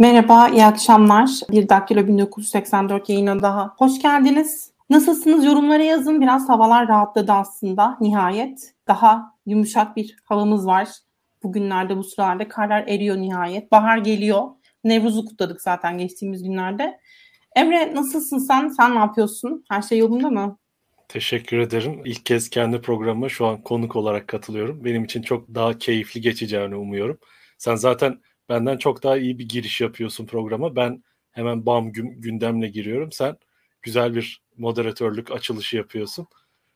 Merhaba, iyi akşamlar. Bir Daktilo 1984 yayına daha hoş geldiniz. Nasılsınız yorumlara yazın. Biraz havalar rahatladı aslında nihayet. Daha yumuşak bir havamız var. Bugünlerde bu sıralarda karlar eriyor nihayet. Bahar geliyor. Nevruz'u kutladık zaten geçtiğimiz günlerde. Emre nasılsın sen? Sen ne yapıyorsun? Her şey yolunda mı? Teşekkür ederim. İlk kez kendi programıma şu an konuk olarak katılıyorum. Benim için çok daha keyifli geçeceğini umuyorum. Sen zaten benden çok daha iyi bir giriş yapıyorsun programa. Ben hemen bam gündemle giriyorum. Sen güzel bir moderatörlük açılışı yapıyorsun.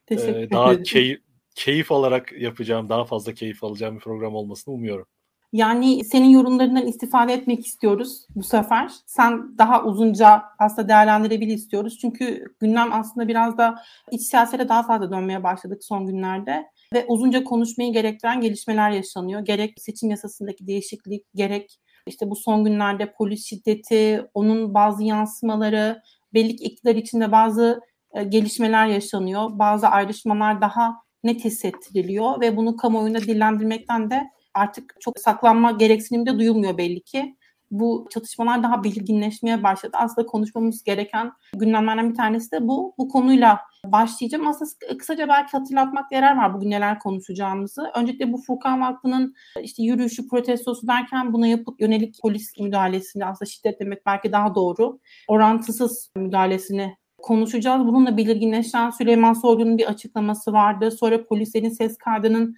Teşekkür ee, daha key, keyif alarak yapacağım, daha fazla keyif alacağım bir program olmasını umuyorum. Yani senin yorumlarından istifade etmek istiyoruz bu sefer. Sen daha uzunca aslında değerlendirebil istiyoruz. Çünkü gündem aslında biraz da iç siyasete daha fazla dönmeye başladık son günlerde. Ve uzunca konuşmayı gerektiren gelişmeler yaşanıyor. Gerek seçim yasasındaki değişiklik, gerek işte bu son günlerde polis şiddeti, onun bazı yansımaları, belli ki iktidar içinde bazı e, gelişmeler yaşanıyor. Bazı ayrışmalar daha net hissettiriliyor ve bunu kamuoyunda dillendirmekten de artık çok saklanma gereksinimi de duyulmuyor belli ki. Bu çatışmalar daha belirginleşmeye başladı. Aslında konuşmamız gereken gündemlerden bir tanesi de bu. Bu konuyla başlayacağım. Aslında kısaca belki hatırlatmak yarar var bugün neler konuşacağımızı. Öncelikle bu Furkan Vakfı'nın işte yürüyüşü, protestosu derken buna yapıp yönelik polis müdahalesini aslında şiddet demek belki daha doğru. Orantısız müdahalesini konuşacağız. Bununla belirginleşen Süleyman Soylu'nun bir açıklaması vardı. Sonra polislerin ses kaydının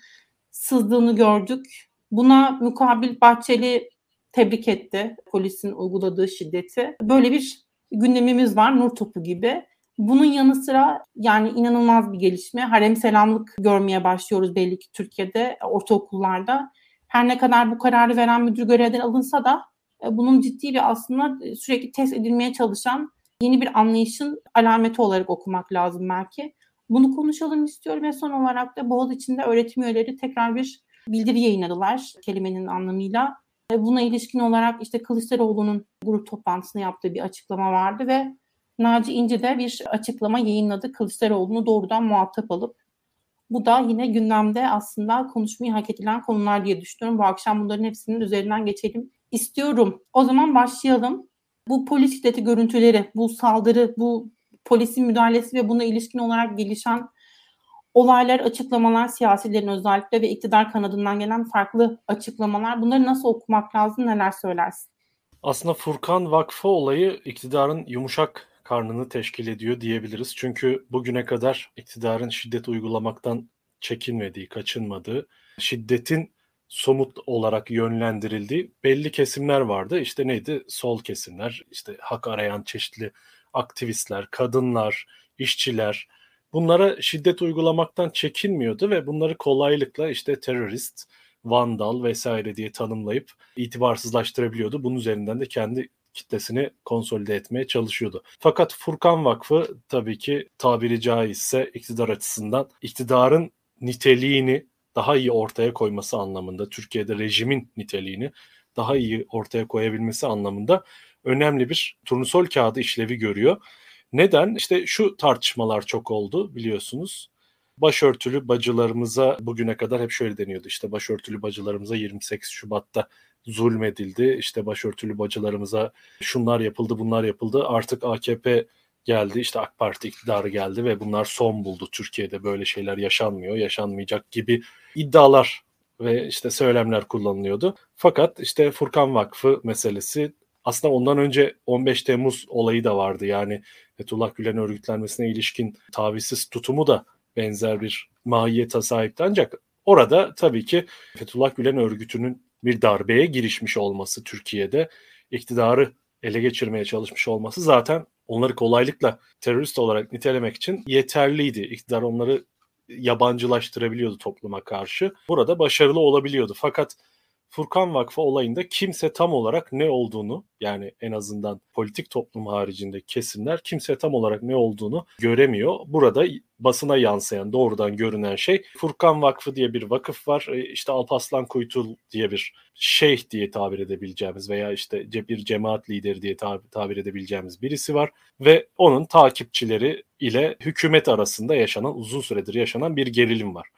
sızdığını gördük. Buna mukabil Bahçeli tebrik etti polisin uyguladığı şiddeti. Böyle bir gündemimiz var nur topu gibi. Bunun yanı sıra yani inanılmaz bir gelişme. Harem selamlık görmeye başlıyoruz belli ki Türkiye'de ortaokullarda. Her ne kadar bu kararı veren müdür görevden alınsa da e, bunun ciddi bir aslında e, sürekli test edilmeye çalışan yeni bir anlayışın alameti olarak okumak lazım belki. Bunu konuşalım istiyorum ve son olarak da Boğaz içinde öğretim üyeleri tekrar bir bildiri yayınladılar kelimenin anlamıyla. Buna ilişkin olarak işte Kılıçdaroğlu'nun grup toplantısında yaptığı bir açıklama vardı ve Naci İnce de bir açıklama yayınladı Kılıçdaroğlu'nu doğrudan muhatap alıp. Bu da yine gündemde aslında konuşmayı hak edilen konular diye düşünüyorum. Bu akşam bunların hepsinin üzerinden geçelim istiyorum. O zaman başlayalım. Bu polis şiddeti görüntüleri, bu saldırı, bu polisin müdahalesi ve buna ilişkin olarak gelişen olaylar, açıklamalar, siyasilerin özellikle ve iktidar kanadından gelen farklı açıklamalar. Bunları nasıl okumak lazım, neler söylersin? Aslında Furkan Vakfı olayı iktidarın yumuşak karnını teşkil ediyor diyebiliriz. Çünkü bugüne kadar iktidarın şiddet uygulamaktan çekinmediği, kaçınmadığı, şiddetin somut olarak yönlendirildiği belli kesimler vardı. İşte neydi? Sol kesimler, işte hak arayan çeşitli aktivistler, kadınlar, işçiler bunlara şiddet uygulamaktan çekinmiyordu ve bunları kolaylıkla işte terörist, vandal vesaire diye tanımlayıp itibarsızlaştırabiliyordu. Bunun üzerinden de kendi kitlesini konsolide etmeye çalışıyordu. Fakat Furkan Vakfı tabii ki tabiri caizse iktidar açısından iktidarın niteliğini daha iyi ortaya koyması anlamında, Türkiye'de rejimin niteliğini daha iyi ortaya koyabilmesi anlamında önemli bir turnusol kağıdı işlevi görüyor. Neden? İşte şu tartışmalar çok oldu biliyorsunuz. Başörtülü bacılarımıza bugüne kadar hep şöyle deniyordu. İşte başörtülü bacılarımıza 28 Şubat'ta zulmedildi. İşte başörtülü bacılarımıza şunlar yapıldı, bunlar yapıldı. Artık AKP geldi, işte AK Parti iktidarı geldi ve bunlar son buldu. Türkiye'de böyle şeyler yaşanmıyor, yaşanmayacak gibi iddialar ve işte söylemler kullanılıyordu. Fakat işte Furkan Vakfı meselesi aslında ondan önce 15 Temmuz olayı da vardı. Yani Fethullah Gülen örgütlenmesine ilişkin tavizsiz tutumu da benzer bir mahiyete sahipti. Ancak orada tabii ki Fethullah Gülen örgütünün bir darbeye girişmiş olması Türkiye'de iktidarı ele geçirmeye çalışmış olması zaten onları kolaylıkla terörist olarak nitelemek için yeterliydi. İktidar onları yabancılaştırabiliyordu topluma karşı. Burada başarılı olabiliyordu. Fakat Furkan Vakfı olayında kimse tam olarak ne olduğunu yani en azından politik toplum haricinde kesimler kimse tam olarak ne olduğunu göremiyor. Burada basına yansıyan doğrudan görünen şey Furkan Vakfı diye bir vakıf var. E, işte Alpaslan Kuytul diye bir şeyh diye tabir edebileceğimiz veya işte bir cemaat lideri diye tabir edebileceğimiz birisi var ve onun takipçileri ile hükümet arasında yaşanan uzun süredir yaşanan bir gerilim var.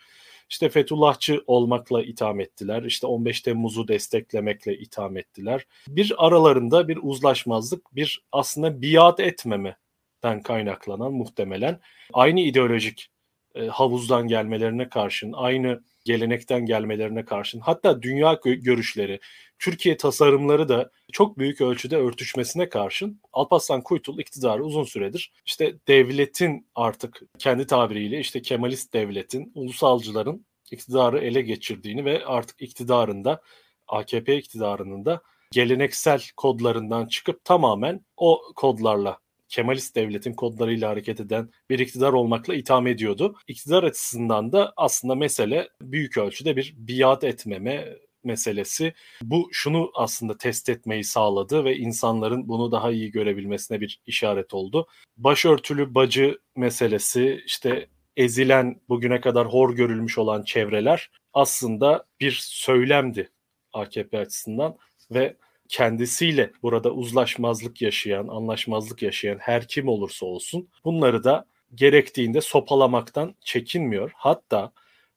İşte Fethullahçı olmakla itham ettiler. İşte 15 Temmuz'u desteklemekle itham ettiler. Bir aralarında bir uzlaşmazlık, bir aslında biat etmemeden kaynaklanan muhtemelen aynı ideolojik e, havuzdan gelmelerine karşın, aynı gelenekten gelmelerine karşın. Hatta dünya görüşleri, Türkiye tasarımları da çok büyük ölçüde örtüşmesine karşın. Alparslan Kuytul iktidarı uzun süredir işte devletin artık kendi tabiriyle işte Kemalist devletin, ulusalcıların iktidarı ele geçirdiğini ve artık iktidarında AKP iktidarının da geleneksel kodlarından çıkıp tamamen o kodlarla Kemalist devletin kodlarıyla hareket eden bir iktidar olmakla itham ediyordu. İktidar açısından da aslında mesele büyük ölçüde bir biat etmeme meselesi. Bu şunu aslında test etmeyi sağladı ve insanların bunu daha iyi görebilmesine bir işaret oldu. Başörtülü bacı meselesi işte ezilen bugüne kadar hor görülmüş olan çevreler aslında bir söylemdi AKP açısından ve kendisiyle burada uzlaşmazlık yaşayan, anlaşmazlık yaşayan her kim olursa olsun bunları da gerektiğinde sopalamaktan çekinmiyor. Hatta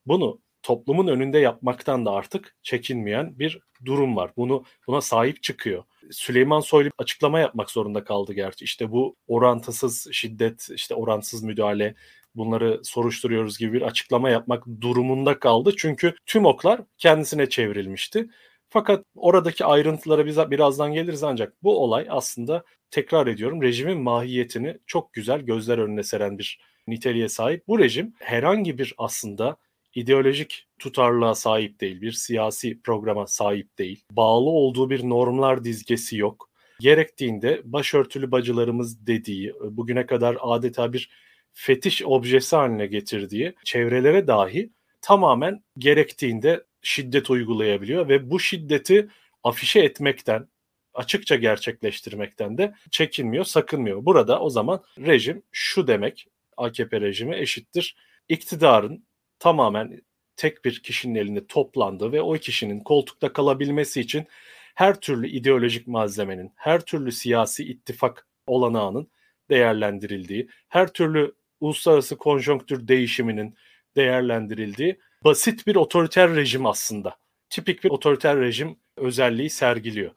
bunu toplumun önünde yapmaktan da artık çekinmeyen bir durum var. Bunu buna sahip çıkıyor. Süleyman Soylu açıklama yapmak zorunda kaldı gerçi. İşte bu orantısız şiddet, işte oransız müdahale bunları soruşturuyoruz gibi bir açıklama yapmak durumunda kaldı. Çünkü tüm oklar kendisine çevrilmişti. Fakat oradaki ayrıntılara biz birazdan geliriz ancak bu olay aslında tekrar ediyorum rejimin mahiyetini çok güzel gözler önüne seren bir niteliğe sahip. Bu rejim herhangi bir aslında ideolojik tutarlığa sahip değil, bir siyasi programa sahip değil. Bağlı olduğu bir normlar dizgesi yok. Gerektiğinde başörtülü bacılarımız dediği, bugüne kadar adeta bir fetiş objesi haline getirdiği çevrelere dahi tamamen gerektiğinde şiddet uygulayabiliyor ve bu şiddeti afişe etmekten, açıkça gerçekleştirmekten de çekinmiyor, sakınmıyor. Burada o zaman rejim şu demek, AKP rejimi eşittir. İktidarın tamamen tek bir kişinin elinde toplandığı ve o kişinin koltukta kalabilmesi için her türlü ideolojik malzemenin, her türlü siyasi ittifak olanağının değerlendirildiği, her türlü uluslararası konjonktür değişiminin değerlendirildiği basit bir otoriter rejim aslında. Tipik bir otoriter rejim özelliği sergiliyor.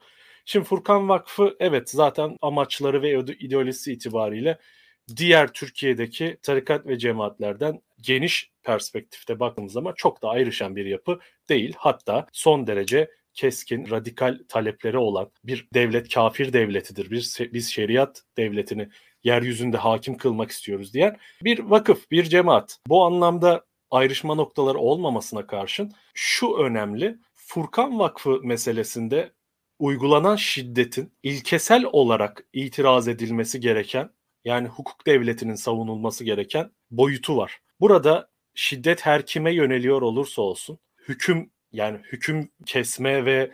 Şimdi Furkan Vakfı evet zaten amaçları ve ideolojisi itibariyle diğer Türkiye'deki tarikat ve cemaatlerden geniş perspektifte baktığımız zaman çok da ayrışan bir yapı değil. Hatta son derece keskin, radikal talepleri olan bir devlet kafir devletidir. Bir, biz şeriat devletini yeryüzünde hakim kılmak istiyoruz diyen bir vakıf, bir cemaat. Bu anlamda ayrışma noktaları olmamasına karşın şu önemli. Furkan Vakfı meselesinde uygulanan şiddetin ilkesel olarak itiraz edilmesi gereken yani hukuk devletinin savunulması gereken boyutu var. Burada şiddet her kime yöneliyor olursa olsun hüküm yani hüküm kesme ve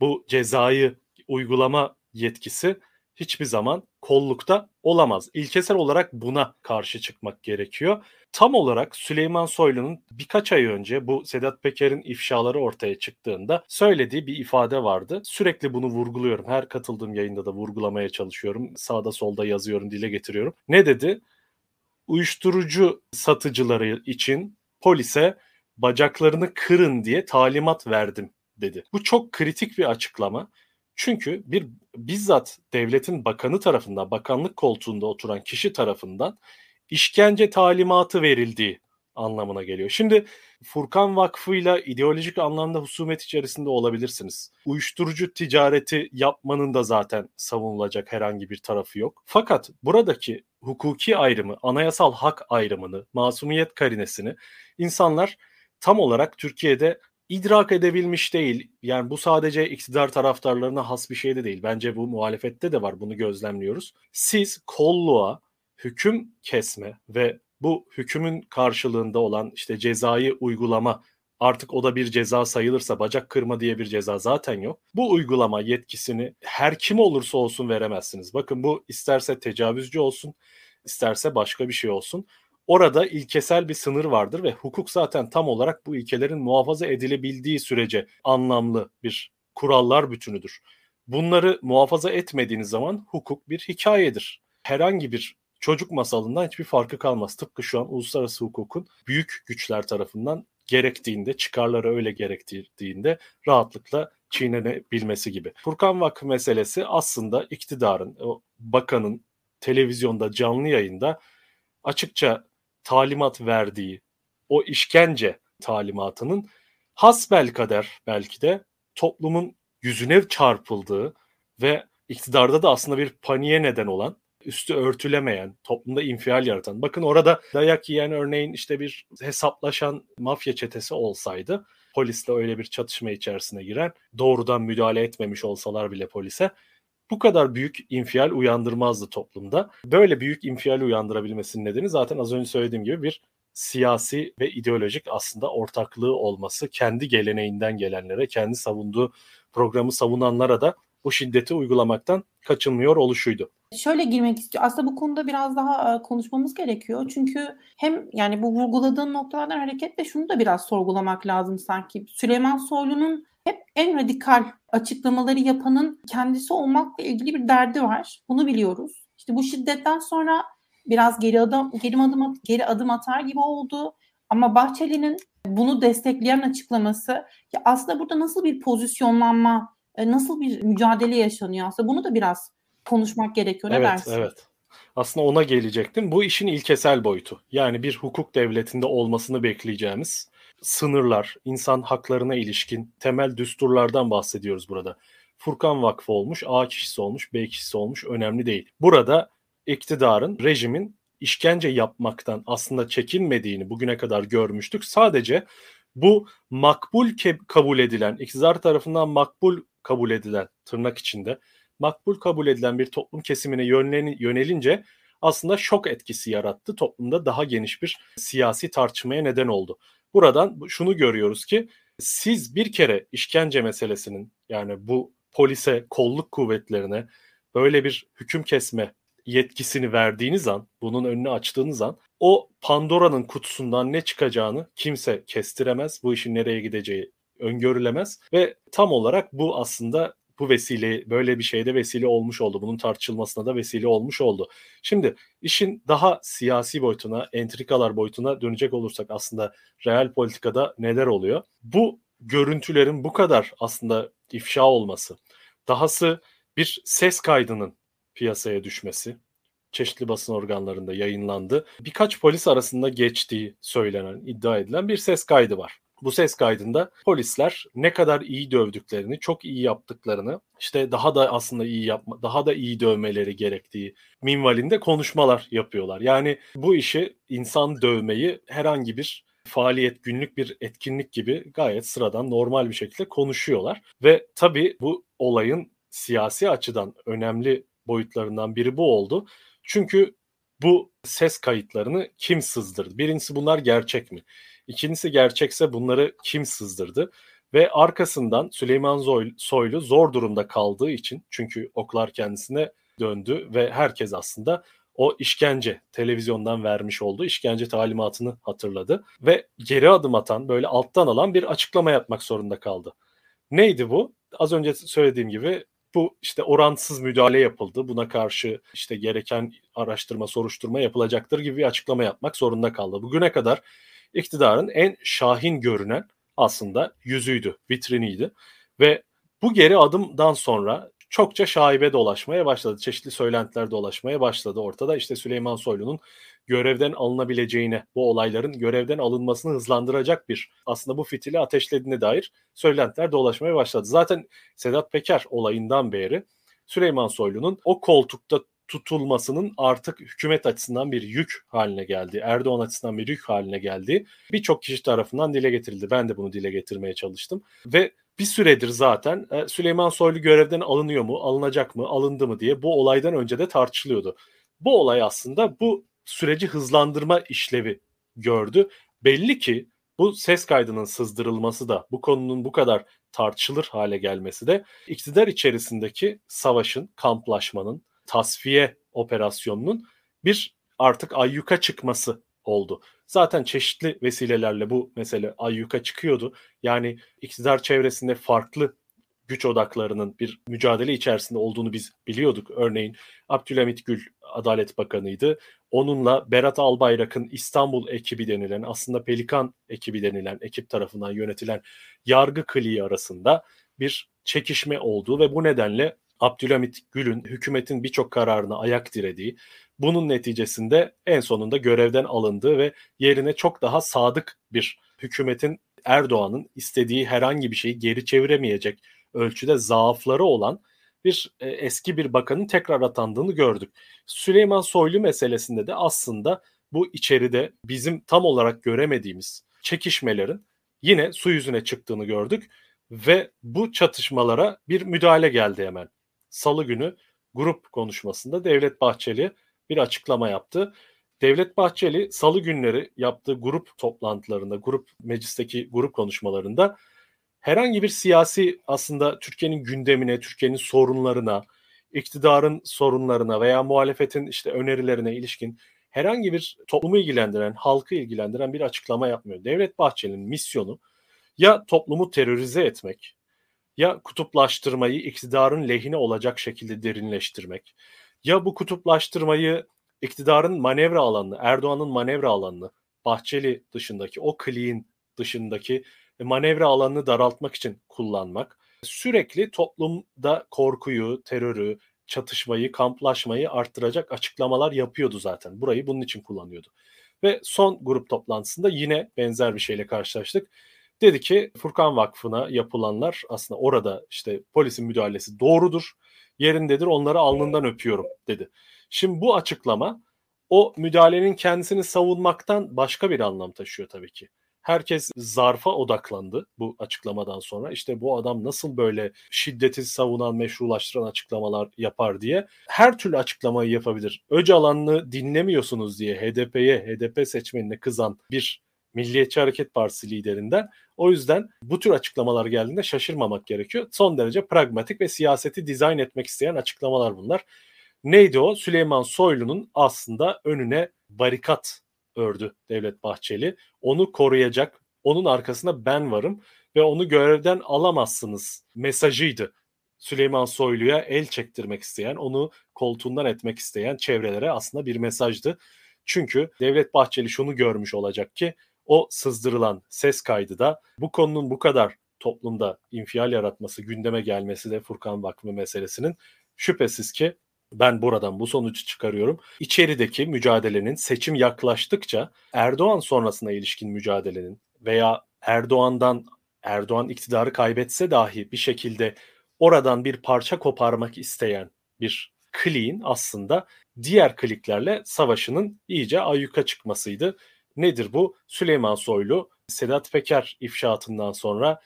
bu cezayı uygulama yetkisi hiçbir zaman kollukta olamaz. İlkesel olarak buna karşı çıkmak gerekiyor. Tam olarak Süleyman Soylu'nun birkaç ay önce bu Sedat Peker'in ifşaları ortaya çıktığında söylediği bir ifade vardı. Sürekli bunu vurguluyorum. Her katıldığım yayında da vurgulamaya çalışıyorum. Sağda solda yazıyorum, dile getiriyorum. Ne dedi? Uyuşturucu satıcıları için polise bacaklarını kırın diye talimat verdim dedi. Bu çok kritik bir açıklama. Çünkü bir bizzat devletin bakanı tarafından, bakanlık koltuğunda oturan kişi tarafından işkence talimatı verildiği anlamına geliyor. Şimdi Furkan Vakfı'yla ideolojik anlamda husumet içerisinde olabilirsiniz. Uyuşturucu ticareti yapmanın da zaten savunulacak herhangi bir tarafı yok. Fakat buradaki hukuki ayrımı, anayasal hak ayrımını, masumiyet karinesini insanlar tam olarak Türkiye'de idrak edebilmiş değil. Yani bu sadece iktidar taraftarlarına has bir şey de değil. Bence bu muhalefette de var. Bunu gözlemliyoruz. Siz kolluğa hüküm kesme ve bu hükümün karşılığında olan işte cezayı uygulama artık o da bir ceza sayılırsa bacak kırma diye bir ceza zaten yok. Bu uygulama yetkisini her kim olursa olsun veremezsiniz. Bakın bu isterse tecavüzcü olsun, isterse başka bir şey olsun. Orada ilkesel bir sınır vardır ve hukuk zaten tam olarak bu ilkelerin muhafaza edilebildiği sürece anlamlı bir kurallar bütünüdür. Bunları muhafaza etmediğiniz zaman hukuk bir hikayedir. Herhangi bir çocuk masalından hiçbir farkı kalmaz. Tıpkı şu an uluslararası hukukun büyük güçler tarafından gerektiğinde, çıkarları öyle gerektirdiğinde rahatlıkla çiğnenebilmesi gibi. Furkan Vakfı meselesi aslında iktidarın, o bakanın televizyonda canlı yayında açıkça talimat verdiği o işkence talimatının hasbel kader belki de toplumun yüzüne çarpıldığı ve iktidarda da aslında bir paniğe neden olan üstü örtülemeyen, toplumda infial yaratan. Bakın orada dayak yiyen örneğin işte bir hesaplaşan mafya çetesi olsaydı polisle öyle bir çatışma içerisine giren doğrudan müdahale etmemiş olsalar bile polise bu kadar büyük infial uyandırmazdı toplumda. Böyle büyük infial uyandırabilmesinin nedeni zaten az önce söylediğim gibi bir siyasi ve ideolojik aslında ortaklığı olması kendi geleneğinden gelenlere, kendi savunduğu programı savunanlara da bu şiddeti uygulamaktan kaçınmıyor oluşuydu. Şöyle girmek istiyor. Aslında bu konuda biraz daha e, konuşmamız gerekiyor. Çünkü hem yani bu vurguladığın noktalardan hareketle şunu da biraz sorgulamak lazım sanki. Süleyman Soylu'nun hep en radikal açıklamaları yapanın kendisi olmakla ilgili bir derdi var. Bunu biliyoruz. İşte bu şiddetten sonra biraz geri adım geri adım geri adım atar gibi oldu. Ama Bahçeli'nin bunu destekleyen açıklaması ya aslında burada nasıl bir pozisyonlanma, e, nasıl bir mücadele yaşanıyor aslında bunu da biraz konuşmak gerekiyor. Ne evet, dersin? Evet. Aslında ona gelecektim. Bu işin ilkesel boyutu. Yani bir hukuk devletinde olmasını bekleyeceğimiz sınırlar, insan haklarına ilişkin temel düsturlardan bahsediyoruz burada. Furkan Vakfı olmuş, A kişisi olmuş, B kişisi olmuş önemli değil. Burada iktidarın, rejimin işkence yapmaktan aslında çekinmediğini bugüne kadar görmüştük. Sadece bu makbul kabul edilen, iktidar tarafından makbul kabul edilen tırnak içinde makbul kabul edilen bir toplum kesimine yönelince aslında şok etkisi yarattı. Toplumda daha geniş bir siyasi tartışmaya neden oldu. Buradan şunu görüyoruz ki siz bir kere işkence meselesinin yani bu polise, kolluk kuvvetlerine böyle bir hüküm kesme yetkisini verdiğiniz an, bunun önünü açtığınız an o Pandora'nın kutusundan ne çıkacağını kimse kestiremez. Bu işin nereye gideceği öngörülemez ve tam olarak bu aslında bu vesile böyle bir şeyde vesile olmuş oldu. Bunun tartışılmasına da vesile olmuş oldu. Şimdi işin daha siyasi boyutuna, entrikalar boyutuna dönecek olursak aslında real politikada neler oluyor? Bu görüntülerin bu kadar aslında ifşa olması, dahası bir ses kaydının piyasaya düşmesi, çeşitli basın organlarında yayınlandı. Birkaç polis arasında geçtiği söylenen, iddia edilen bir ses kaydı var. Bu ses kaydında polisler ne kadar iyi dövdüklerini, çok iyi yaptıklarını, işte daha da aslında iyi yapma, daha da iyi dövmeleri gerektiği minvalinde konuşmalar yapıyorlar. Yani bu işi insan dövmeyi herhangi bir faaliyet, günlük bir etkinlik gibi gayet sıradan normal bir şekilde konuşuyorlar. Ve tabii bu olayın siyasi açıdan önemli boyutlarından biri bu oldu. Çünkü bu ses kayıtlarını kim sızdırdı? Birincisi bunlar gerçek mi? İkincisi gerçekse bunları kim sızdırdı? Ve arkasından Süleyman Soylu zor durumda kaldığı için çünkü oklar kendisine döndü ve herkes aslında o işkence televizyondan vermiş olduğu işkence talimatını hatırladı ve geri adım atan böyle alttan alan bir açıklama yapmak zorunda kaldı. Neydi bu? Az önce söylediğim gibi bu işte oransız müdahale yapıldı. Buna karşı işte gereken araştırma, soruşturma yapılacaktır gibi bir açıklama yapmak zorunda kaldı. Bugüne kadar iktidarın en şahin görünen aslında yüzüydü, vitriniydi. Ve bu geri adımdan sonra çokça şaibe dolaşmaya başladı. Çeşitli söylentiler dolaşmaya başladı ortada. İşte Süleyman Soylu'nun görevden alınabileceğine, bu olayların görevden alınmasını hızlandıracak bir aslında bu fitili ateşlediğine dair söylentiler dolaşmaya başladı. Zaten Sedat Peker olayından beri Süleyman Soylu'nun o koltukta tutulmasının artık hükümet açısından bir yük haline geldi. Erdoğan açısından bir yük haline geldi. Birçok kişi tarafından dile getirildi. Ben de bunu dile getirmeye çalıştım. Ve bir süredir zaten e, Süleyman Soylu görevden alınıyor mu, alınacak mı, alındı mı diye bu olaydan önce de tartışılıyordu. Bu olay aslında bu süreci hızlandırma işlevi gördü. Belli ki bu ses kaydının sızdırılması da bu konunun bu kadar tartışılır hale gelmesi de iktidar içerisindeki savaşın, kamplaşmanın, tasfiye operasyonunun bir artık ayyuka çıkması oldu. Zaten çeşitli vesilelerle bu mesele ayyuka çıkıyordu. Yani iktidar çevresinde farklı güç odaklarının bir mücadele içerisinde olduğunu biz biliyorduk. Örneğin Abdülhamit Gül Adalet Bakanı'ydı. Onunla Berat Albayrak'ın İstanbul ekibi denilen aslında Pelikan ekibi denilen ekip tarafından yönetilen yargı kliği arasında bir çekişme olduğu ve bu nedenle Abdülhamit Gül'ün hükümetin birçok kararına ayak dirediği, bunun neticesinde en sonunda görevden alındığı ve yerine çok daha sadık bir hükümetin Erdoğan'ın istediği herhangi bir şeyi geri çeviremeyecek ölçüde zaafları olan bir e, eski bir bakanın tekrar atandığını gördük. Süleyman Soylu meselesinde de aslında bu içeride bizim tam olarak göremediğimiz çekişmelerin yine su yüzüne çıktığını gördük ve bu çatışmalara bir müdahale geldi hemen. Salı günü grup konuşmasında Devlet Bahçeli bir açıklama yaptı. Devlet Bahçeli salı günleri yaptığı grup toplantılarında, grup meclisteki grup konuşmalarında herhangi bir siyasi aslında Türkiye'nin gündemine, Türkiye'nin sorunlarına, iktidarın sorunlarına veya muhalefetin işte önerilerine ilişkin herhangi bir toplumu ilgilendiren, halkı ilgilendiren bir açıklama yapmıyor. Devlet Bahçeli'nin misyonu ya toplumu terörize etmek, ya kutuplaştırmayı iktidarın lehine olacak şekilde derinleştirmek, ya bu kutuplaştırmayı iktidarın manevra alanını, Erdoğan'ın manevra alanını, Bahçeli dışındaki o kliğin dışındaki manevra alanını daraltmak için kullanmak, sürekli toplumda korkuyu, terörü, çatışmayı, kamplaşmayı arttıracak açıklamalar yapıyordu zaten. Burayı bunun için kullanıyordu. Ve son grup toplantısında yine benzer bir şeyle karşılaştık. Dedi ki Furkan Vakfı'na yapılanlar aslında orada işte polisin müdahalesi doğrudur, yerindedir onları alnından öpüyorum dedi. Şimdi bu açıklama o müdahalenin kendisini savunmaktan başka bir anlam taşıyor tabii ki. Herkes zarfa odaklandı bu açıklamadan sonra. İşte bu adam nasıl böyle şiddeti savunan, meşrulaştıran açıklamalar yapar diye. Her türlü açıklamayı yapabilir. Öcalan'ı dinlemiyorsunuz diye HDP'ye, HDP seçmenine kızan bir Milliyetçi Hareket Partisi liderinden. O yüzden bu tür açıklamalar geldiğinde şaşırmamak gerekiyor. Son derece pragmatik ve siyaseti dizayn etmek isteyen açıklamalar bunlar. Neydi o? Süleyman Soylu'nun aslında önüne barikat ördü Devlet Bahçeli. Onu koruyacak, onun arkasında ben varım ve onu görevden alamazsınız mesajıydı. Süleyman Soylu'ya el çektirmek isteyen, onu koltuğundan etmek isteyen çevrelere aslında bir mesajdı. Çünkü Devlet Bahçeli şunu görmüş olacak ki o sızdırılan ses kaydı da bu konunun bu kadar toplumda infial yaratması, gündeme gelmesi de Furkan Vakfı meselesinin şüphesiz ki ben buradan bu sonucu çıkarıyorum. İçerideki mücadelenin seçim yaklaştıkça Erdoğan sonrasına ilişkin mücadelenin veya Erdoğan'dan Erdoğan iktidarı kaybetse dahi bir şekilde oradan bir parça koparmak isteyen bir kliğin aslında diğer kliklerle savaşının iyice ayyuka çıkmasıydı. Nedir bu? Süleyman Soylu Sedat Peker ifşaatından sonra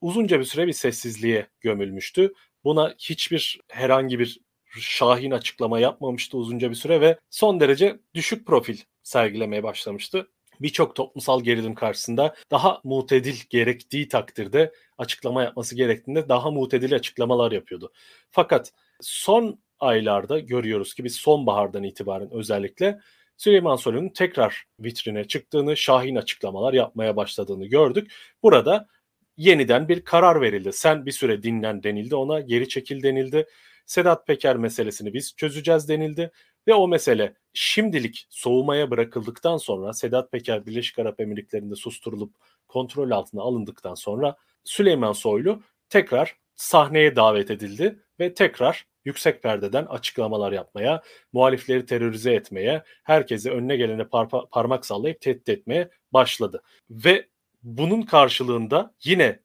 uzunca bir süre bir sessizliğe gömülmüştü. Buna hiçbir herhangi bir şahin açıklama yapmamıştı uzunca bir süre ve son derece düşük profil sergilemeye başlamıştı. Birçok toplumsal gerilim karşısında daha mutedil gerektiği takdirde açıklama yapması gerektiğinde daha mutedil açıklamalar yapıyordu. Fakat son aylarda görüyoruz ki biz sonbahardan itibaren özellikle Süleyman Soylu'nun tekrar vitrine çıktığını, şahin açıklamalar yapmaya başladığını gördük. Burada yeniden bir karar verildi. Sen bir süre dinlen denildi ona, geri çekil denildi. Sedat Peker meselesini biz çözeceğiz denildi ve o mesele şimdilik soğumaya bırakıldıktan sonra Sedat Peker Birleşik Arap Emirlikleri'nde susturulup kontrol altına alındıktan sonra Süleyman Soylu tekrar sahneye davet edildi ve tekrar yüksek perdeden açıklamalar yapmaya, muhalifleri terörize etmeye, herkesi önüne gelene par- parmak sallayıp tehdit etmeye başladı. Ve bunun karşılığında yine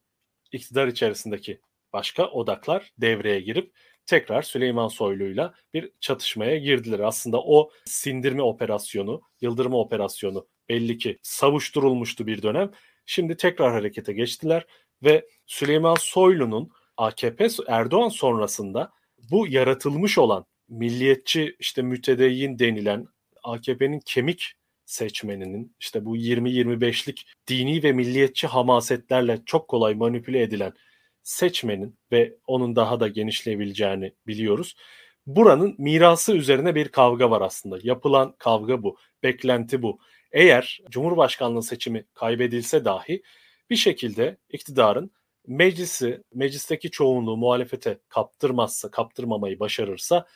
iktidar içerisindeki başka odaklar devreye girip tekrar Süleyman Soylu'yla bir çatışmaya girdiler. Aslında o sindirme operasyonu, yıldırma operasyonu belli ki savuşturulmuştu bir dönem. Şimdi tekrar harekete geçtiler ve Süleyman Soylu'nun AKP Erdoğan sonrasında bu yaratılmış olan milliyetçi işte mütedeyyin denilen AKP'nin kemik seçmeninin işte bu 20-25'lik dini ve milliyetçi hamasetlerle çok kolay manipüle edilen seçmenin ve onun daha da genişleyebileceğini biliyoruz. Buranın mirası üzerine bir kavga var aslında. Yapılan kavga bu, beklenti bu. Eğer Cumhurbaşkanlığı seçimi kaybedilse dahi bir şekilde iktidarın meclisi, meclisteki çoğunluğu muhalefete kaptırmazsa, kaptırmamayı başarırsa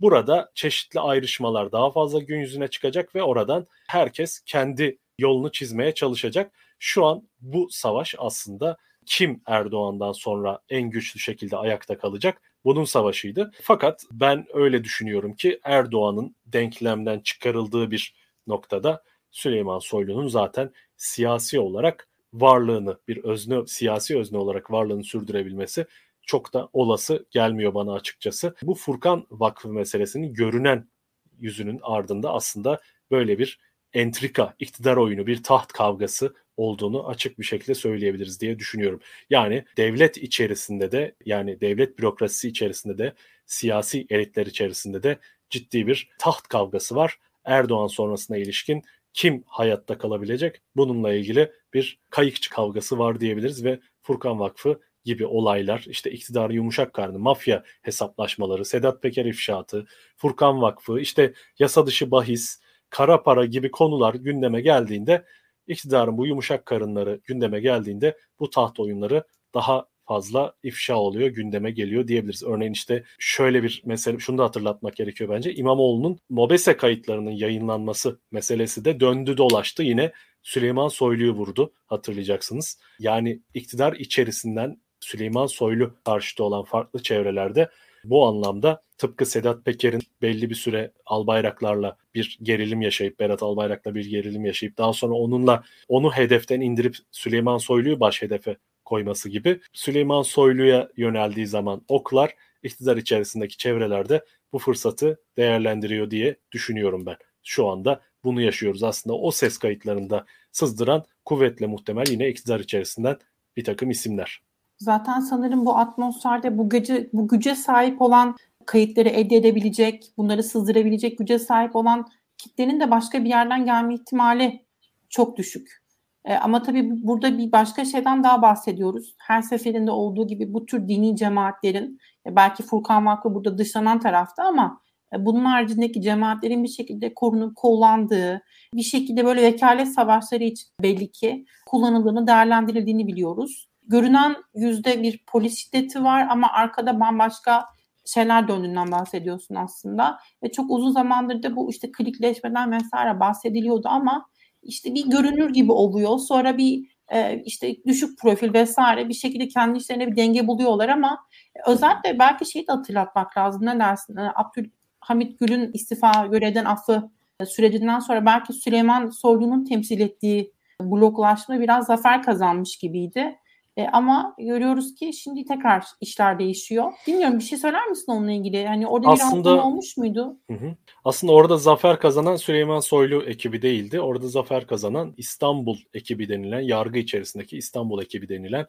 burada çeşitli ayrışmalar daha fazla gün yüzüne çıkacak ve oradan herkes kendi yolunu çizmeye çalışacak. Şu an bu savaş aslında kim Erdoğan'dan sonra en güçlü şekilde ayakta kalacak? Bunun savaşıydı. Fakat ben öyle düşünüyorum ki Erdoğan'ın denklemden çıkarıldığı bir noktada Süleyman Soylu'nun zaten siyasi olarak varlığını bir özne siyasi özne olarak varlığını sürdürebilmesi çok da olası gelmiyor bana açıkçası. Bu Furkan Vakfı meselesinin görünen yüzünün ardında aslında böyle bir entrika, iktidar oyunu, bir taht kavgası olduğunu açık bir şekilde söyleyebiliriz diye düşünüyorum. Yani devlet içerisinde de yani devlet bürokrasisi içerisinde de siyasi elitler içerisinde de ciddi bir taht kavgası var. Erdoğan sonrasına ilişkin kim hayatta kalabilecek? Bununla ilgili bir kayıkçı kavgası var diyebiliriz ve Furkan Vakfı gibi olaylar, işte iktidarı yumuşak karnı, mafya hesaplaşmaları, Sedat Peker ifşaatı, Furkan Vakfı, işte yasa dışı bahis, kara para gibi konular gündeme geldiğinde iktidarın bu yumuşak karınları gündeme geldiğinde bu taht oyunları daha fazla ifşa oluyor, gündeme geliyor diyebiliriz. Örneğin işte şöyle bir mesele, şunu da hatırlatmak gerekiyor bence. İmamoğlu'nun MOBESE kayıtlarının yayınlanması meselesi de döndü dolaştı. Yine Süleyman Soylu'yu vurdu hatırlayacaksınız. Yani iktidar içerisinden Süleyman Soylu karşıtı olan farklı çevrelerde bu anlamda tıpkı Sedat Peker'in belli bir süre Albayraklarla bir gerilim yaşayıp Berat Albayrak'la bir gerilim yaşayıp daha sonra onunla onu hedeften indirip Süleyman Soylu'yu baş hedefe koyması gibi Süleyman Soylu'ya yöneldiği zaman oklar iktidar içerisindeki çevrelerde bu fırsatı değerlendiriyor diye düşünüyorum ben. Şu anda bunu yaşıyoruz. Aslında o ses kayıtlarında sızdıran kuvvetle muhtemel yine iktidar içerisinden bir takım isimler. Zaten sanırım bu atmosferde bu gücü bu güce sahip olan kayıtları elde edebilecek, bunları sızdırabilecek güce sahip olan kitlenin de başka bir yerden gelme ihtimali çok düşük. E, ama tabii burada bir başka şeyden daha bahsediyoruz. Her seferinde olduğu gibi bu tür dini cemaatlerin, e, belki Furkan Vakfı burada dışlanan tarafta ama e, bunun haricindeki cemaatlerin bir şekilde korunup kullandığı, bir şekilde böyle vekalet savaşları için belli ki kullanıldığını, değerlendirildiğini biliyoruz. Görünen yüzde bir polis şiddeti var ama arkada bambaşka şeyler döndüğünden bahsediyorsun aslında. Ve çok uzun zamandır da bu işte klikleşmeden vesaire bahsediliyordu ama işte bir görünür gibi oluyor. Sonra bir e, işte düşük profil vesaire bir şekilde kendi işlerine bir denge buluyorlar ama özellikle belki şeyi de hatırlatmak lazım. Ne dersin? E, Abdülhamit Gül'ün istifa görevden affı sürecinden sonra belki Süleyman Soylu'nun temsil ettiği bloklaşma biraz zafer kazanmış gibiydi. E, ama görüyoruz ki şimdi tekrar işler değişiyor. Bilmiyorum bir şey söyler misin onunla ilgili? Hani orada Aslında, bir olmuş muydu? Hı hı. Aslında orada zafer kazanan Süleyman Soylu ekibi değildi. Orada zafer kazanan İstanbul ekibi denilen, yargı içerisindeki İstanbul ekibi denilen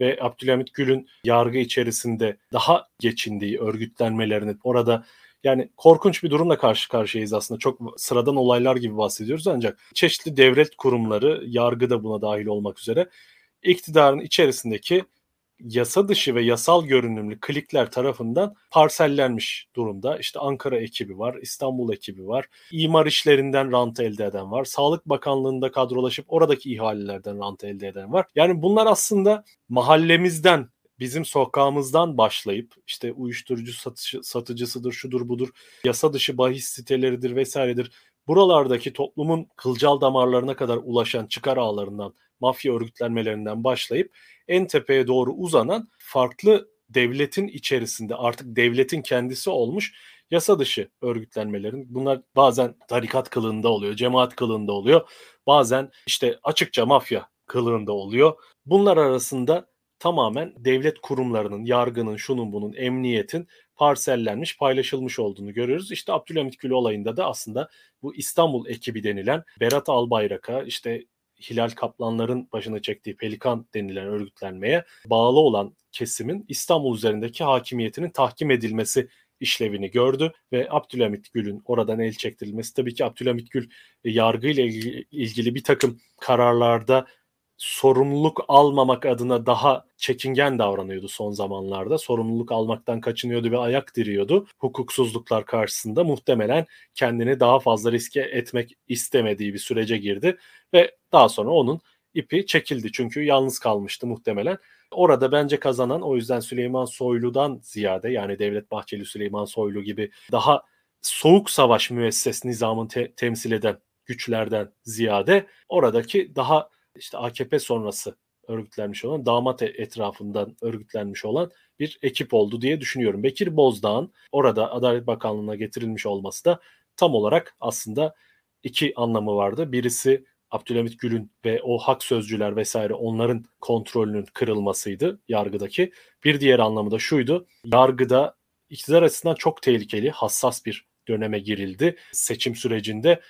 ve Abdülhamit Gül'ün yargı içerisinde daha geçindiği örgütlenmelerini orada yani korkunç bir durumla karşı karşıyayız aslında. Çok sıradan olaylar gibi bahsediyoruz ancak çeşitli devlet kurumları, yargı da buna dahil olmak üzere iktidarın içerisindeki yasa dışı ve yasal görünümlü klikler tarafından parsellenmiş durumda. İşte Ankara ekibi var, İstanbul ekibi var, imar işlerinden rant elde eden var, Sağlık Bakanlığı'nda kadrolaşıp oradaki ihalelerden rant elde eden var. Yani bunlar aslında mahallemizden bizim sokağımızdan başlayıp işte uyuşturucu satışı, satıcısıdır, şudur budur, yasa dışı bahis siteleridir vesairedir. Buralardaki toplumun kılcal damarlarına kadar ulaşan çıkar ağlarından mafya örgütlenmelerinden başlayıp en tepeye doğru uzanan farklı devletin içerisinde artık devletin kendisi olmuş yasa dışı örgütlenmelerin bunlar bazen tarikat kılığında oluyor, cemaat kılığında oluyor. Bazen işte açıkça mafya kılığında oluyor. Bunlar arasında tamamen devlet kurumlarının, yargının, şunun bunun, emniyetin parsellenmiş, paylaşılmış olduğunu görüyoruz. İşte Abdülhamit Gül olayında da aslında bu İstanbul ekibi denilen Berat Albayrak'a, işte Hilal Kaplanların başına çektiği Pelikan denilen örgütlenmeye bağlı olan kesimin İstanbul üzerindeki hakimiyetinin tahkim edilmesi işlevini gördü ve Abdülhamit Gül'ün oradan el çektirilmesi tabii ki Abdülhamit Gül e, yargıyla ilgili bir takım kararlarda sorumluluk almamak adına daha çekingen davranıyordu son zamanlarda. Sorumluluk almaktan kaçınıyordu ve ayak diriyordu. Hukuksuzluklar karşısında muhtemelen kendini daha fazla riske etmek istemediği bir sürece girdi ve daha sonra onun ipi çekildi çünkü yalnız kalmıştı muhtemelen. Orada bence kazanan o yüzden Süleyman Soylu'dan ziyade yani Devlet Bahçeli Süleyman Soylu gibi daha soğuk savaş müesses nizamını te- temsil eden güçlerden ziyade oradaki daha işte AKP sonrası örgütlenmiş olan damat e, etrafından örgütlenmiş olan bir ekip oldu diye düşünüyorum. Bekir Bozdağ'ın orada Adalet Bakanlığı'na getirilmiş olması da tam olarak aslında iki anlamı vardı. Birisi Abdülhamit Gül'ün ve o hak sözcüler vesaire onların kontrolünün kırılmasıydı yargıdaki. Bir diğer anlamı da şuydu. Yargıda iktidar açısından çok tehlikeli, hassas bir döneme girildi. Seçim sürecinde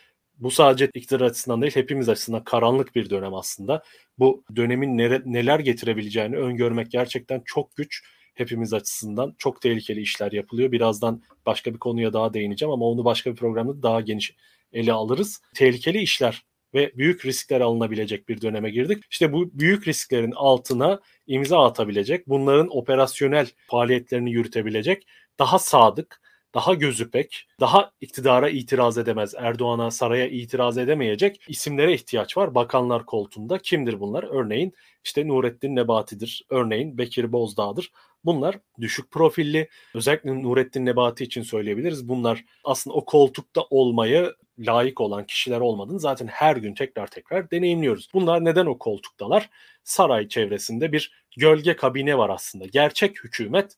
bu sadece iktidar açısından değil hepimiz açısından karanlık bir dönem aslında. Bu dönemin nere, neler getirebileceğini öngörmek gerçekten çok güç. Hepimiz açısından çok tehlikeli işler yapılıyor. Birazdan başka bir konuya daha değineceğim ama onu başka bir programda daha geniş ele alırız. Tehlikeli işler ve büyük riskler alınabilecek bir döneme girdik. İşte bu büyük risklerin altına imza atabilecek, bunların operasyonel faaliyetlerini yürütebilecek, daha sadık, daha gözüpek, daha iktidara itiraz edemez, Erdoğan'a saraya itiraz edemeyecek isimlere ihtiyaç var bakanlar koltuğunda. Kimdir bunlar? Örneğin işte Nurettin Nebati'dir, örneğin Bekir Bozdağ'dır. Bunlar düşük profilli, özellikle Nurettin Nebati için söyleyebiliriz. Bunlar aslında o koltukta olmayı layık olan kişiler olmadığını zaten her gün tekrar tekrar deneyimliyoruz. Bunlar neden o koltuktalar? Saray çevresinde bir gölge kabine var aslında. Gerçek hükümet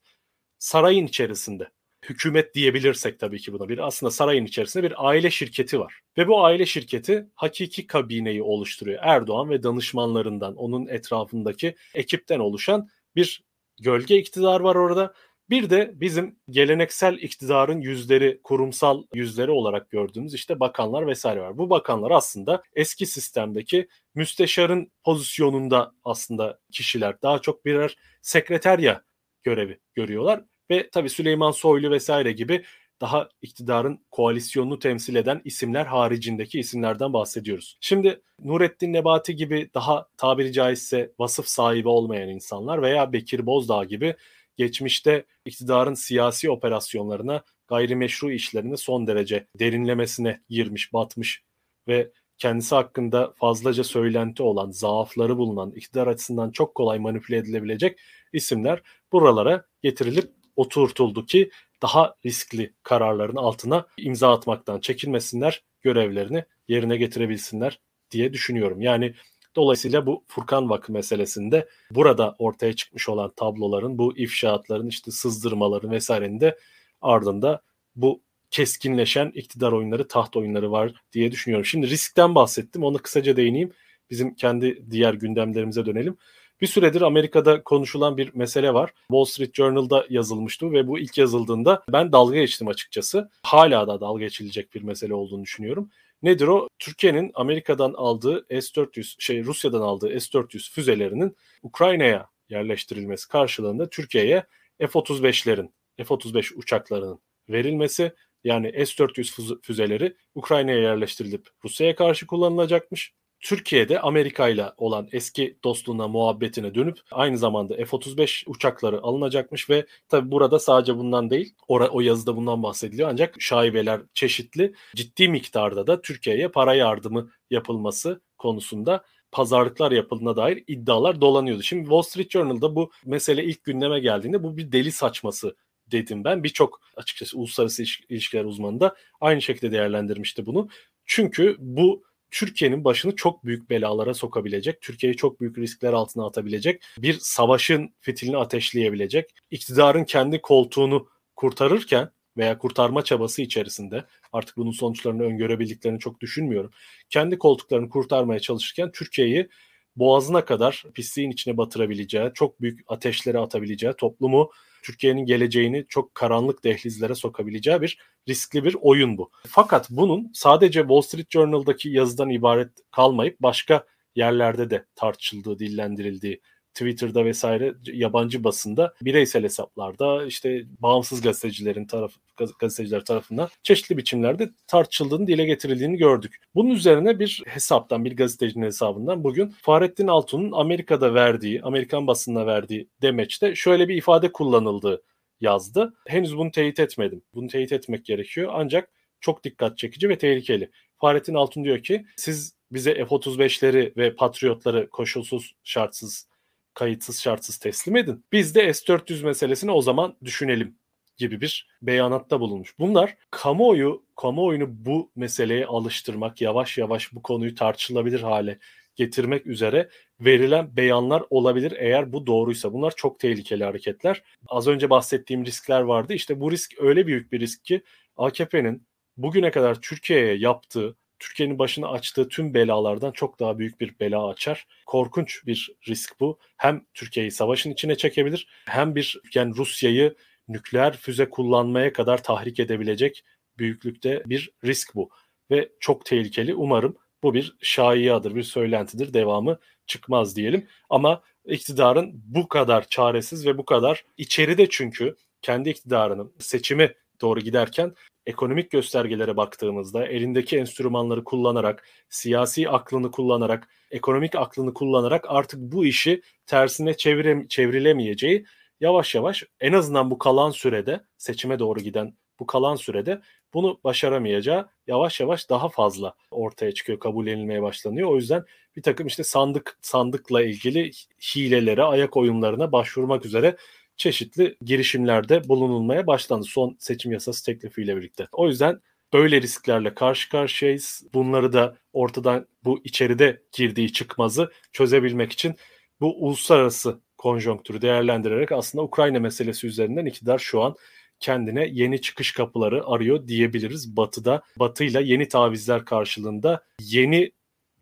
sarayın içerisinde hükümet diyebilirsek tabii ki buna bir aslında sarayın içerisinde bir aile şirketi var. Ve bu aile şirketi hakiki kabineyi oluşturuyor. Erdoğan ve danışmanlarından, onun etrafındaki ekipten oluşan bir gölge iktidar var orada. Bir de bizim geleneksel iktidarın yüzleri, kurumsal yüzleri olarak gördüğümüz işte bakanlar vesaire var. Bu bakanlar aslında eski sistemdeki müsteşarın pozisyonunda aslında kişiler. Daha çok birer sekreterya görevi görüyorlar. Ve tabii Süleyman Soylu vesaire gibi daha iktidarın koalisyonunu temsil eden isimler haricindeki isimlerden bahsediyoruz. Şimdi Nurettin Nebati gibi daha tabiri caizse vasıf sahibi olmayan insanlar veya Bekir Bozdağ gibi geçmişte iktidarın siyasi operasyonlarına, gayrimeşru işlerini son derece derinlemesine girmiş, batmış ve kendisi hakkında fazlaca söylenti olan, zaafları bulunan, iktidar açısından çok kolay manipüle edilebilecek isimler buralara getirilip oturtuldu ki daha riskli kararların altına imza atmaktan çekinmesinler, görevlerini yerine getirebilsinler diye düşünüyorum. Yani dolayısıyla bu Furkan Vakı meselesinde burada ortaya çıkmış olan tabloların, bu ifşaatların, işte sızdırmaların vesairenin de ardında bu keskinleşen iktidar oyunları, taht oyunları var diye düşünüyorum. Şimdi riskten bahsettim. Onu kısaca değineyim. Bizim kendi diğer gündemlerimize dönelim. Bir süredir Amerika'da konuşulan bir mesele var. Wall Street Journal'da yazılmıştı ve bu ilk yazıldığında ben dalga geçtim açıkçası. Hala da dalga geçilecek bir mesele olduğunu düşünüyorum. Nedir o? Türkiye'nin Amerika'dan aldığı S-400, şey Rusya'dan aldığı S-400 füzelerinin Ukrayna'ya yerleştirilmesi karşılığında Türkiye'ye F-35'lerin, F-35 uçaklarının verilmesi yani S-400 füzeleri Ukrayna'ya yerleştirilip Rusya'ya karşı kullanılacakmış. Türkiye'de Amerika ile olan eski dostluğuna, muhabbetine dönüp aynı zamanda F-35 uçakları alınacakmış ve tabi burada sadece bundan değil, o, o yazıda bundan bahsediliyor ancak şaibeler çeşitli, ciddi miktarda da Türkiye'ye para yardımı yapılması konusunda pazarlıklar yapıldığına dair iddialar dolanıyordu. Şimdi Wall Street Journal'da bu mesele ilk gündeme geldiğinde bu bir deli saçması dedim ben. Birçok açıkçası uluslararası ilişkiler uzmanı da aynı şekilde değerlendirmişti bunu. Çünkü bu Türkiye'nin başını çok büyük belalara sokabilecek, Türkiye'yi çok büyük riskler altına atabilecek, bir savaşın fitilini ateşleyebilecek, iktidarın kendi koltuğunu kurtarırken veya kurtarma çabası içerisinde artık bunun sonuçlarını öngörebildiklerini çok düşünmüyorum. Kendi koltuklarını kurtarmaya çalışırken Türkiye'yi boğazına kadar pisliğin içine batırabileceği, çok büyük ateşlere atabileceği, toplumu Türkiye'nin geleceğini çok karanlık dehlizlere sokabileceği bir riskli bir oyun bu. Fakat bunun sadece Wall Street Journal'daki yazıdan ibaret kalmayıp başka yerlerde de tartışıldığı, dillendirildiği Twitter'da vesaire yabancı basında bireysel hesaplarda işte bağımsız gazetecilerin taraf gazeteciler tarafından çeşitli biçimlerde tartışıldığını dile getirildiğini gördük. Bunun üzerine bir hesaptan bir gazetecinin hesabından bugün Fahrettin Altun'un Amerika'da verdiği, Amerikan basınına verdiği demeçte şöyle bir ifade kullanıldı yazdı. Henüz bunu teyit etmedim. Bunu teyit etmek gerekiyor ancak çok dikkat çekici ve tehlikeli. Fahrettin Altun diyor ki siz bize F-35'leri ve Patriot'ları koşulsuz, şartsız, kayıtsız, şartsız teslim edin. Biz de S-400 meselesini o zaman düşünelim gibi bir beyanatta bulunmuş. Bunlar kamuoyu, kamuoyunu bu meseleye alıştırmak, yavaş yavaş bu konuyu tartışılabilir hale getirmek üzere verilen beyanlar olabilir eğer bu doğruysa. Bunlar çok tehlikeli hareketler. Az önce bahsettiğim riskler vardı. İşte bu risk öyle büyük bir risk ki AKP'nin bugüne kadar Türkiye'ye yaptığı, Türkiye'nin başına açtığı tüm belalardan çok daha büyük bir bela açar. Korkunç bir risk bu. Hem Türkiye'yi savaşın içine çekebilir hem bir yani Rusya'yı nükleer füze kullanmaya kadar tahrik edebilecek büyüklükte bir risk bu. Ve çok tehlikeli. Umarım bu bir şaiyadır, bir söylentidir. Devamı çıkmaz diyelim. Ama iktidarın bu kadar çaresiz ve bu kadar içeride çünkü kendi iktidarının seçimi doğru giderken ekonomik göstergelere baktığımızda elindeki enstrümanları kullanarak, siyasi aklını kullanarak, ekonomik aklını kullanarak artık bu işi tersine çevire, çevrilemeyeceği yavaş yavaş en azından bu kalan sürede seçime doğru giden bu kalan sürede bunu başaramayacağı yavaş yavaş daha fazla ortaya çıkıyor, kabul edilmeye başlanıyor. O yüzden bir takım işte sandık sandıkla ilgili hilelere, ayak oyunlarına başvurmak üzere çeşitli girişimlerde bulunulmaya başlandı son seçim yasası teklifiyle birlikte. O yüzden böyle risklerle karşı karşıyayız. Bunları da ortadan bu içeride girdiği çıkmazı çözebilmek için bu uluslararası konjonktürü değerlendirerek aslında Ukrayna meselesi üzerinden iktidar şu an kendine yeni çıkış kapıları arıyor diyebiliriz. Batı'da Batı'yla yeni tavizler karşılığında yeni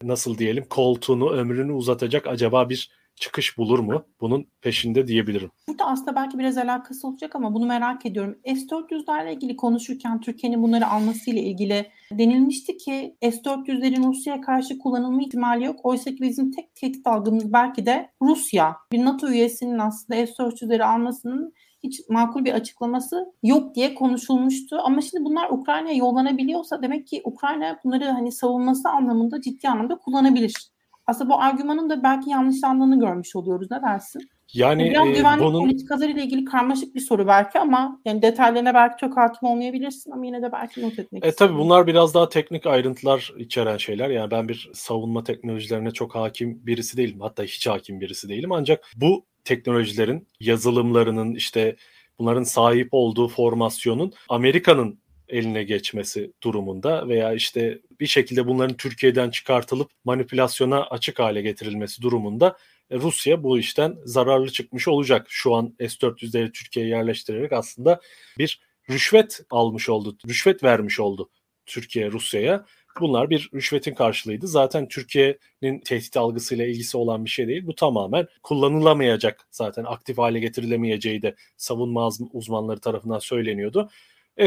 nasıl diyelim koltuğunu ömrünü uzatacak acaba bir çıkış bulur mu? Bunun peşinde diyebilirim. Burada aslında belki biraz alakası olacak ama bunu merak ediyorum. S-400'lerle ilgili konuşurken Türkiye'nin bunları almasıyla ilgili denilmişti ki S-400'lerin Rusya'ya karşı kullanılma ihtimali yok. Oysa ki bizim tek tehdit algımız belki de Rusya. Bir NATO üyesinin aslında S-400'leri almasının hiç makul bir açıklaması yok diye konuşulmuştu. Ama şimdi bunlar Ukrayna'ya yollanabiliyorsa demek ki Ukrayna bunları hani savunması anlamında ciddi anlamda kullanabilir. Aslında bu argümanın da belki yanlışlandığını görmüş oluyoruz. Ne dersin? Yani Biraz e, güvenlik bunun politikaları ile ilgili karmaşık bir soru belki ama yani detaylarına belki çok hakim olmayabilirsin ama yine de belki not etmek e, tabii bunlar biraz daha teknik ayrıntılar içeren şeyler. Yani ben bir savunma teknolojilerine çok hakim birisi değilim. Hatta hiç hakim birisi değilim. Ancak bu teknolojilerin yazılımlarının işte bunların sahip olduğu formasyonun Amerika'nın eline geçmesi durumunda veya işte bir şekilde bunların Türkiye'den çıkartılıp manipülasyona açık hale getirilmesi durumunda e, Rusya bu işten zararlı çıkmış olacak. Şu an S-400'leri Türkiye'ye yerleştirerek aslında bir rüşvet almış oldu, rüşvet vermiş oldu Türkiye Rusya'ya. Bunlar bir rüşvetin karşılığıydı. Zaten Türkiye'nin tehdit algısıyla ilgisi olan bir şey değil. Bu tamamen kullanılamayacak zaten aktif hale getirilemeyeceği de savunma uzmanları tarafından söyleniyordu.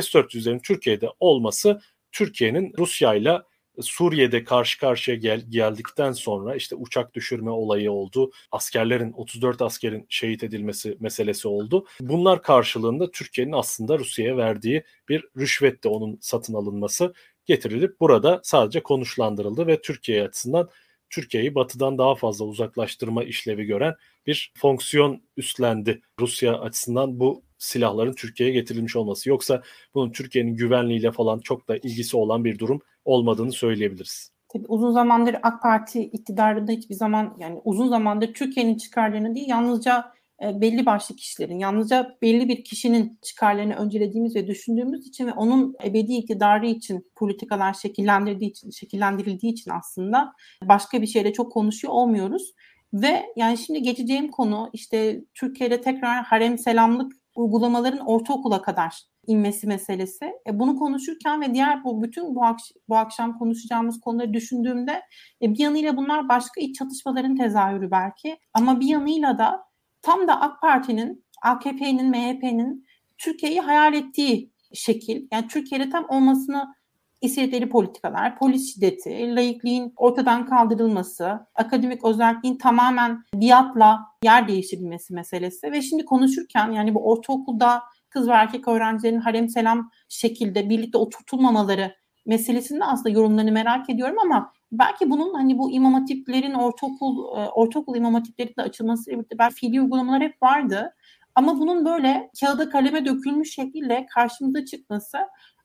S-400'lerin Türkiye'de olması Türkiye'nin Rusya ile Suriye'de karşı karşıya gel, geldikten sonra işte uçak düşürme olayı oldu. Askerlerin 34 askerin şehit edilmesi meselesi oldu. Bunlar karşılığında Türkiye'nin aslında Rusya'ya verdiği bir rüşvetti onun satın alınması getirilip burada sadece konuşlandırıldı ve Türkiye açısından Türkiye'yi batıdan daha fazla uzaklaştırma işlevi gören bir fonksiyon üstlendi. Rusya açısından bu silahların Türkiye'ye getirilmiş olması. Yoksa bunun Türkiye'nin güvenliğiyle falan çok da ilgisi olan bir durum olmadığını söyleyebiliriz. Tabii uzun zamandır AK Parti iktidarında hiçbir zaman yani uzun zamandır Türkiye'nin çıkarlarını değil yalnızca e, belli başlı kişilerin, yalnızca belli bir kişinin çıkarlarını öncelediğimiz ve düşündüğümüz için ve onun ebedi iktidarı için politikalar şekillendirdiği için, şekillendirildiği için aslında başka bir şeyle çok konuşuyor olmuyoruz. Ve yani şimdi geçeceğim konu işte Türkiye'de tekrar harem selamlık uygulamaların ortaokula kadar inmesi meselesi. E, bunu konuşurken ve diğer bu bütün bu, akş- bu akşam konuşacağımız konuları düşündüğümde e, bir yanıyla bunlar başka iç çatışmaların tezahürü belki ama bir yanıyla da tam da AK Parti'nin, AKP'nin, MHP'nin Türkiye'yi hayal ettiği şekil, yani Türkiye'de tam olmasını istedikleri politikalar, polis şiddeti, laikliğin ortadan kaldırılması, akademik özelliğin tamamen biatla yer değiştirilmesi meselesi ve şimdi konuşurken yani bu ortaokulda kız ve erkek öğrencilerin harem selam şekilde birlikte oturtulmamaları meselesinde aslında yorumlarını merak ediyorum ama belki bunun hani bu imam hatiplerin ortaokul e, ortaokul imam hatipleri de açılması birlikte belki fiili uygulamalar hep vardı. Ama bunun böyle kağıda kaleme dökülmüş şekilde karşımıza çıkması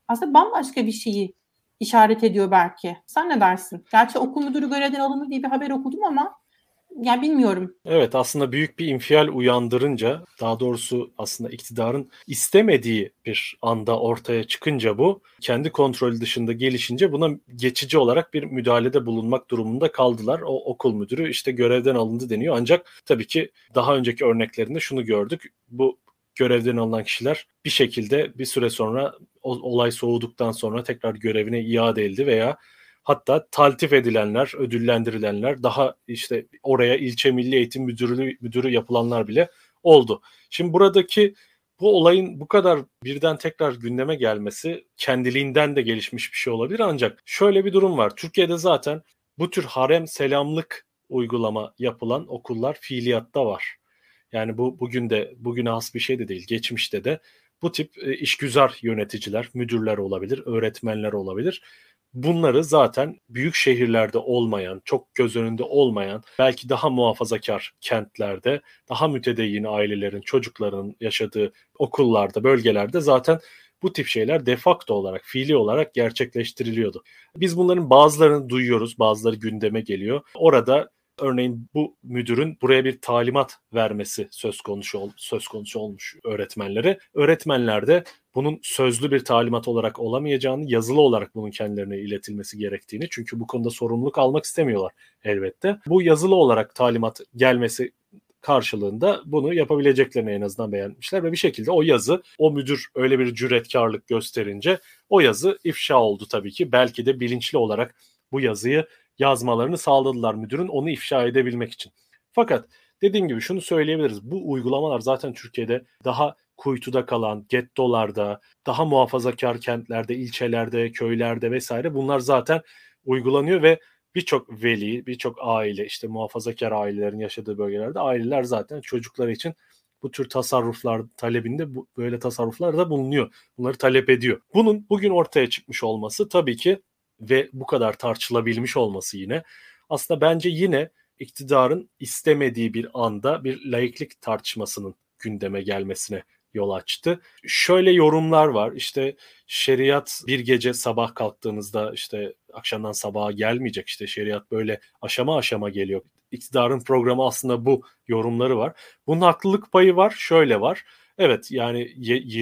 aslında bambaşka bir şeyi işaret ediyor belki. Sen ne dersin? Gerçi okul müdürü görevden alındı diye bir haber okudum ama yani bilmiyorum. Evet aslında büyük bir infial uyandırınca daha doğrusu aslında iktidarın istemediği bir anda ortaya çıkınca bu kendi kontrolü dışında gelişince buna geçici olarak bir müdahalede bulunmak durumunda kaldılar. O okul müdürü işte görevden alındı deniyor ancak tabii ki daha önceki örneklerinde şunu gördük. Bu görevden alınan kişiler bir şekilde bir süre sonra olay soğuduktan sonra tekrar görevine iade edildi veya hatta taltif edilenler, ödüllendirilenler, daha işte oraya ilçe milli eğitim müdürü, müdürü yapılanlar bile oldu. Şimdi buradaki bu olayın bu kadar birden tekrar gündeme gelmesi kendiliğinden de gelişmiş bir şey olabilir ancak şöyle bir durum var. Türkiye'de zaten bu tür harem selamlık uygulama yapılan okullar fiiliyatta var. Yani bu bugün de bugüne has bir şey de değil. Geçmişte de bu tip e, işgüzar yöneticiler, müdürler olabilir, öğretmenler olabilir. Bunları zaten büyük şehirlerde olmayan, çok göz önünde olmayan, belki daha muhafazakar kentlerde, daha mütedeyyin ailelerin, çocukların yaşadığı okullarda, bölgelerde zaten bu tip şeyler defakto olarak, fiili olarak gerçekleştiriliyordu. Biz bunların bazılarını duyuyoruz, bazıları gündeme geliyor. Orada Örneğin bu müdürün buraya bir talimat vermesi söz konusu söz konusu olmuş öğretmenlere. Öğretmenler de bunun sözlü bir talimat olarak olamayacağını, yazılı olarak bunun kendilerine iletilmesi gerektiğini çünkü bu konuda sorumluluk almak istemiyorlar elbette. Bu yazılı olarak talimat gelmesi karşılığında bunu yapabileceklerini en azından beğenmişler ve bir şekilde o yazı o müdür öyle bir cüretkarlık gösterince o yazı ifşa oldu tabii ki. Belki de bilinçli olarak bu yazıyı yazmalarını sağladılar müdürün onu ifşa edebilmek için. Fakat dediğim gibi şunu söyleyebiliriz. Bu uygulamalar zaten Türkiye'de daha kuytuda kalan gettolarda, daha muhafazakar kentlerde, ilçelerde, köylerde vesaire bunlar zaten uygulanıyor ve birçok veli, birçok aile işte muhafazakar ailelerin yaşadığı bölgelerde aileler zaten çocukları için bu tür tasarruflar talebinde bu, böyle tasarruflar da bulunuyor. Bunları talep ediyor. Bunun bugün ortaya çıkmış olması tabii ki ve bu kadar tartışılabilmiş olması yine aslında bence yine iktidarın istemediği bir anda bir laiklik tartışmasının gündeme gelmesine yol açtı. Şöyle yorumlar var. İşte şeriat bir gece sabah kalktığınızda işte akşamdan sabaha gelmeyecek. İşte şeriat böyle aşama aşama geliyor. İktidarın programı aslında bu yorumları var. Bunun haklılık payı var. Şöyle var. Evet yani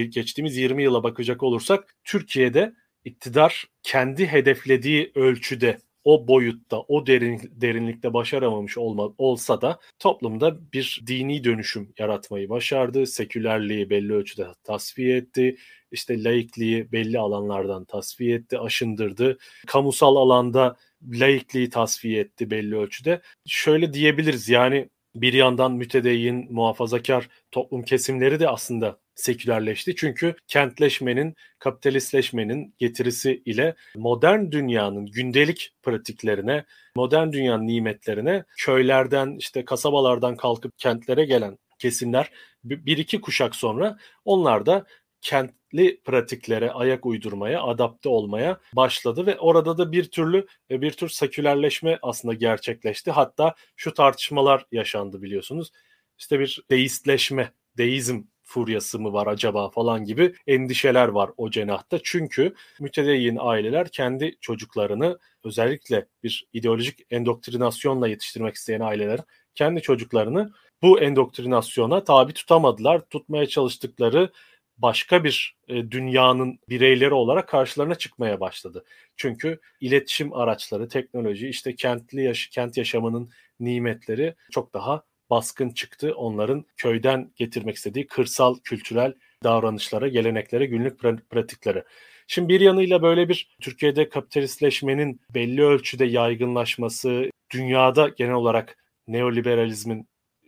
geçtiğimiz 20 yıla bakacak olursak Türkiye'de iktidar kendi hedeflediği ölçüde o boyutta, o derin, derinlikte başaramamış olma, olsa da toplumda bir dini dönüşüm yaratmayı başardı. Sekülerliği belli ölçüde tasfiye etti. İşte laikliği belli alanlardan tasfiye etti, aşındırdı. Kamusal alanda laikliği tasfiye etti belli ölçüde. Şöyle diyebiliriz yani bir yandan mütedeyyin, muhafazakar toplum kesimleri de aslında sekülerleşti. Çünkü kentleşmenin, kapitalistleşmenin getirisi ile modern dünyanın gündelik pratiklerine, modern dünyanın nimetlerine köylerden işte kasabalardan kalkıp kentlere gelen kesimler bir iki kuşak sonra onlar da kentli pratiklere ayak uydurmaya, adapte olmaya başladı ve orada da bir türlü ve bir tür sekülerleşme aslında gerçekleşti. Hatta şu tartışmalar yaşandı biliyorsunuz. İşte bir deistleşme, deizm furyası mı var acaba falan gibi endişeler var o cenahta. Çünkü mütedeyyin aileler kendi çocuklarını özellikle bir ideolojik endoktrinasyonla yetiştirmek isteyen aileler kendi çocuklarını bu endoktrinasyona tabi tutamadılar. Tutmaya çalıştıkları başka bir e, dünyanın bireyleri olarak karşılarına çıkmaya başladı. Çünkü iletişim araçları, teknoloji, işte kentli yaş kent yaşamının nimetleri çok daha baskın çıktı. Onların köyden getirmek istediği kırsal kültürel davranışlara, geleneklere, günlük pratiklere. Şimdi bir yanıyla böyle bir Türkiye'de kapitalistleşmenin belli ölçüde yaygınlaşması, dünyada genel olarak neoliberalizmin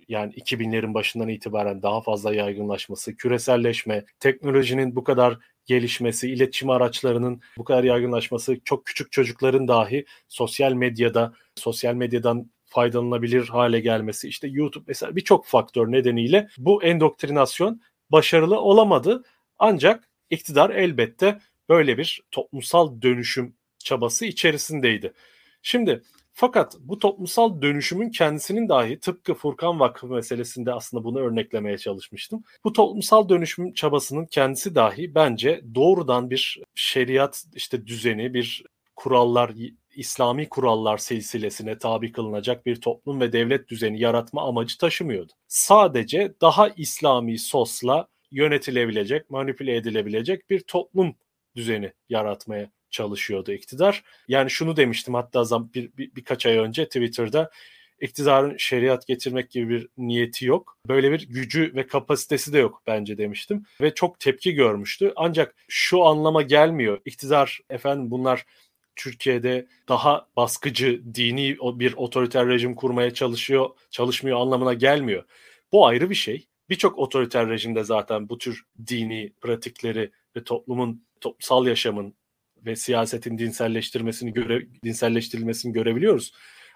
yani 2000'lerin başından itibaren daha fazla yaygınlaşması, küreselleşme, teknolojinin bu kadar gelişmesi, iletişim araçlarının bu kadar yaygınlaşması, çok küçük çocukların dahi sosyal medyada, sosyal medyadan faydalanabilir hale gelmesi, işte YouTube mesela birçok faktör nedeniyle bu endoktrinasyon başarılı olamadı. Ancak iktidar elbette böyle bir toplumsal dönüşüm çabası içerisindeydi. Şimdi fakat bu toplumsal dönüşümün kendisinin dahi tıpkı Furkan Vakfı meselesinde aslında bunu örneklemeye çalışmıştım. Bu toplumsal dönüşüm çabasının kendisi dahi bence doğrudan bir şeriat işte düzeni, bir kurallar, İslami kurallar silsilesine tabi kılınacak bir toplum ve devlet düzeni yaratma amacı taşımıyordu. Sadece daha İslami sosla yönetilebilecek, manipüle edilebilecek bir toplum düzeni yaratmaya çalışıyordu iktidar. Yani şunu demiştim hatta bir, bir, birkaç ay önce Twitter'da iktidarın şeriat getirmek gibi bir niyeti yok. Böyle bir gücü ve kapasitesi de yok bence demiştim. Ve çok tepki görmüştü. Ancak şu anlama gelmiyor. İktidar efendim bunlar Türkiye'de daha baskıcı, dini bir otoriter rejim kurmaya çalışıyor, çalışmıyor anlamına gelmiyor. Bu ayrı bir şey. Birçok otoriter rejimde zaten bu tür dini pratikleri ve toplumun toplumsal yaşamın ve siyasetin dinselleştirmesini göre dinselleştirilmesini görebiliyoruz.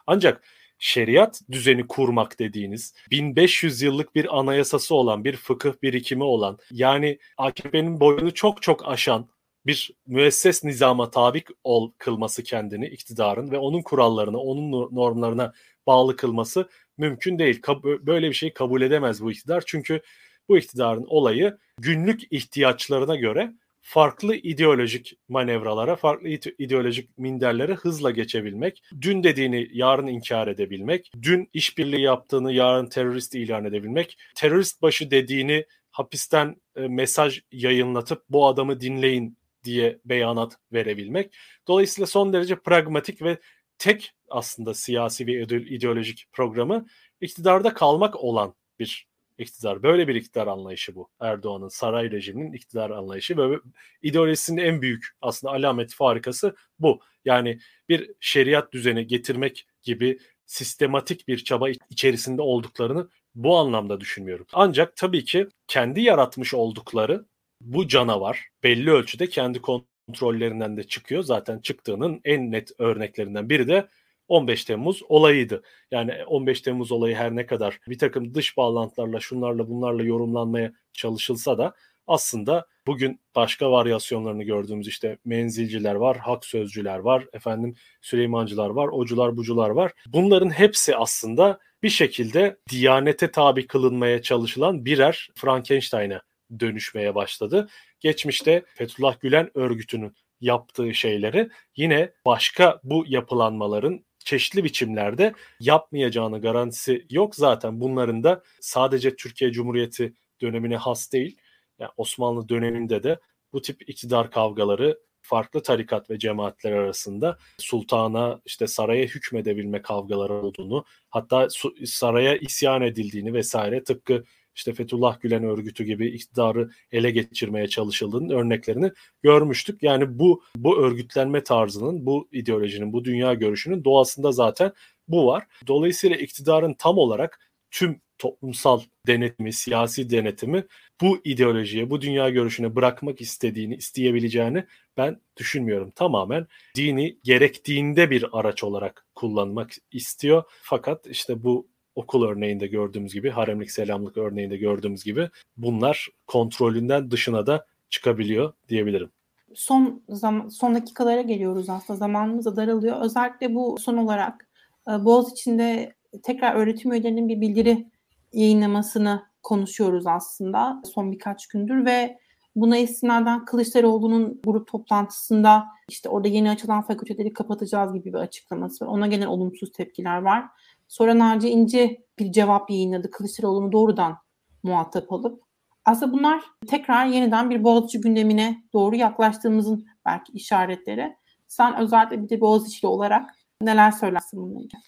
Ancak şeriat düzeni kurmak dediğiniz 1500 yıllık bir anayasası olan bir fıkıh birikimi olan yani AKP'nin boyunu çok çok aşan bir müesses nizama tabi ol kılması kendini iktidarın ve onun kurallarına, onun normlarına bağlı kılması mümkün değil. Böyle bir şeyi kabul edemez bu iktidar. Çünkü bu iktidarın olayı günlük ihtiyaçlarına göre farklı ideolojik manevralara, farklı ideolojik minderlere hızla geçebilmek, dün dediğini yarın inkar edebilmek, dün işbirliği yaptığını yarın terörist ilan edebilmek, terörist başı dediğini hapisten e, mesaj yayınlatıp bu adamı dinleyin diye beyanat verebilmek. Dolayısıyla son derece pragmatik ve tek aslında siyasi ve ideolojik programı iktidarda kalmak olan bir iktidar. Böyle bir iktidar anlayışı bu. Erdoğan'ın saray rejiminin iktidar anlayışı ve ideolojisinin en büyük aslında alamet farikası bu. Yani bir şeriat düzeni getirmek gibi sistematik bir çaba içerisinde olduklarını bu anlamda düşünmüyorum. Ancak tabii ki kendi yaratmış oldukları bu canavar belli ölçüde kendi kontrollerinden de çıkıyor. Zaten çıktığının en net örneklerinden biri de 15 Temmuz olayıydı. Yani 15 Temmuz olayı her ne kadar bir takım dış bağlantılarla şunlarla bunlarla yorumlanmaya çalışılsa da aslında bugün başka varyasyonlarını gördüğümüz işte menzilciler var, hak sözcüler var, efendim Süleymancılar var, ocular bucular var. Bunların hepsi aslında bir şekilde diyanete tabi kılınmaya çalışılan birer Frankenstein'e dönüşmeye başladı. Geçmişte Fethullah Gülen örgütünün yaptığı şeyleri yine başka bu yapılanmaların çeşitli biçimlerde yapmayacağını garantisi yok. Zaten bunların da sadece Türkiye Cumhuriyeti dönemine has değil. Yani Osmanlı döneminde de bu tip iktidar kavgaları farklı tarikat ve cemaatler arasında sultana işte saraya hükmedebilme kavgaları olduğunu hatta saraya isyan edildiğini vesaire tıpkı işte Fethullah Gülen örgütü gibi iktidarı ele geçirmeye çalışıldığının örneklerini görmüştük. Yani bu bu örgütlenme tarzının, bu ideolojinin, bu dünya görüşünün doğasında zaten bu var. Dolayısıyla iktidarın tam olarak tüm toplumsal denetimi, siyasi denetimi bu ideolojiye, bu dünya görüşüne bırakmak istediğini, isteyebileceğini ben düşünmüyorum. Tamamen dini gerektiğinde bir araç olarak kullanmak istiyor. Fakat işte bu okul örneğinde gördüğümüz gibi, haremlik selamlık örneğinde gördüğümüz gibi bunlar kontrolünden dışına da çıkabiliyor diyebilirim. Son zaman, son dakikalara geliyoruz aslında zamanımız da daralıyor. Özellikle bu son olarak e, Boğaz içinde tekrar öğretim üyelerinin bir bildiri yayınlamasını konuşuyoruz aslında son birkaç gündür ve buna istinaden Kılıçdaroğlu'nun grup toplantısında işte orada yeni açılan fakülteleri kapatacağız gibi bir açıklaması var. Ona gelen olumsuz tepkiler var. Sonra Naci İnce bir cevap yayınladı. Kılıçdaroğlu'nu doğrudan muhatap alıp. Aslında bunlar tekrar yeniden bir Boğaziçi gündemine doğru yaklaştığımızın belki işaretleri. Sen özellikle bir de Boğaziçi'li olarak neler söylersin bununla ilgili?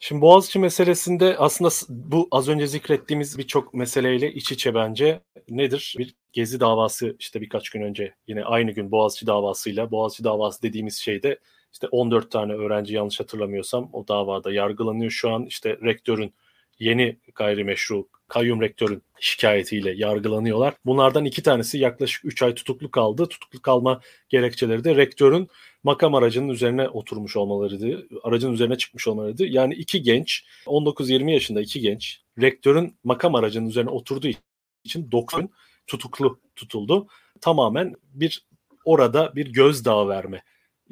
Şimdi Boğaziçi meselesinde aslında bu az önce zikrettiğimiz birçok meseleyle iç içe bence nedir? Bir gezi davası işte birkaç gün önce yine aynı gün Boğaziçi davasıyla Boğaziçi davası dediğimiz şeyde işte 14 tane öğrenci yanlış hatırlamıyorsam o davada yargılanıyor şu an. işte rektörün yeni gayrimeşru kayyum rektörün şikayetiyle yargılanıyorlar. Bunlardan iki tanesi yaklaşık 3 ay tutuklu kaldı. Tutuklu kalma gerekçeleri de rektörün makam aracının üzerine oturmuş olmalarıydı. Aracın üzerine çıkmış olmalarıydı. Yani iki genç 19-20 yaşında iki genç rektörün makam aracının üzerine oturduğu için 9 tutuklu tutuldu. Tamamen bir orada bir gözdağı verme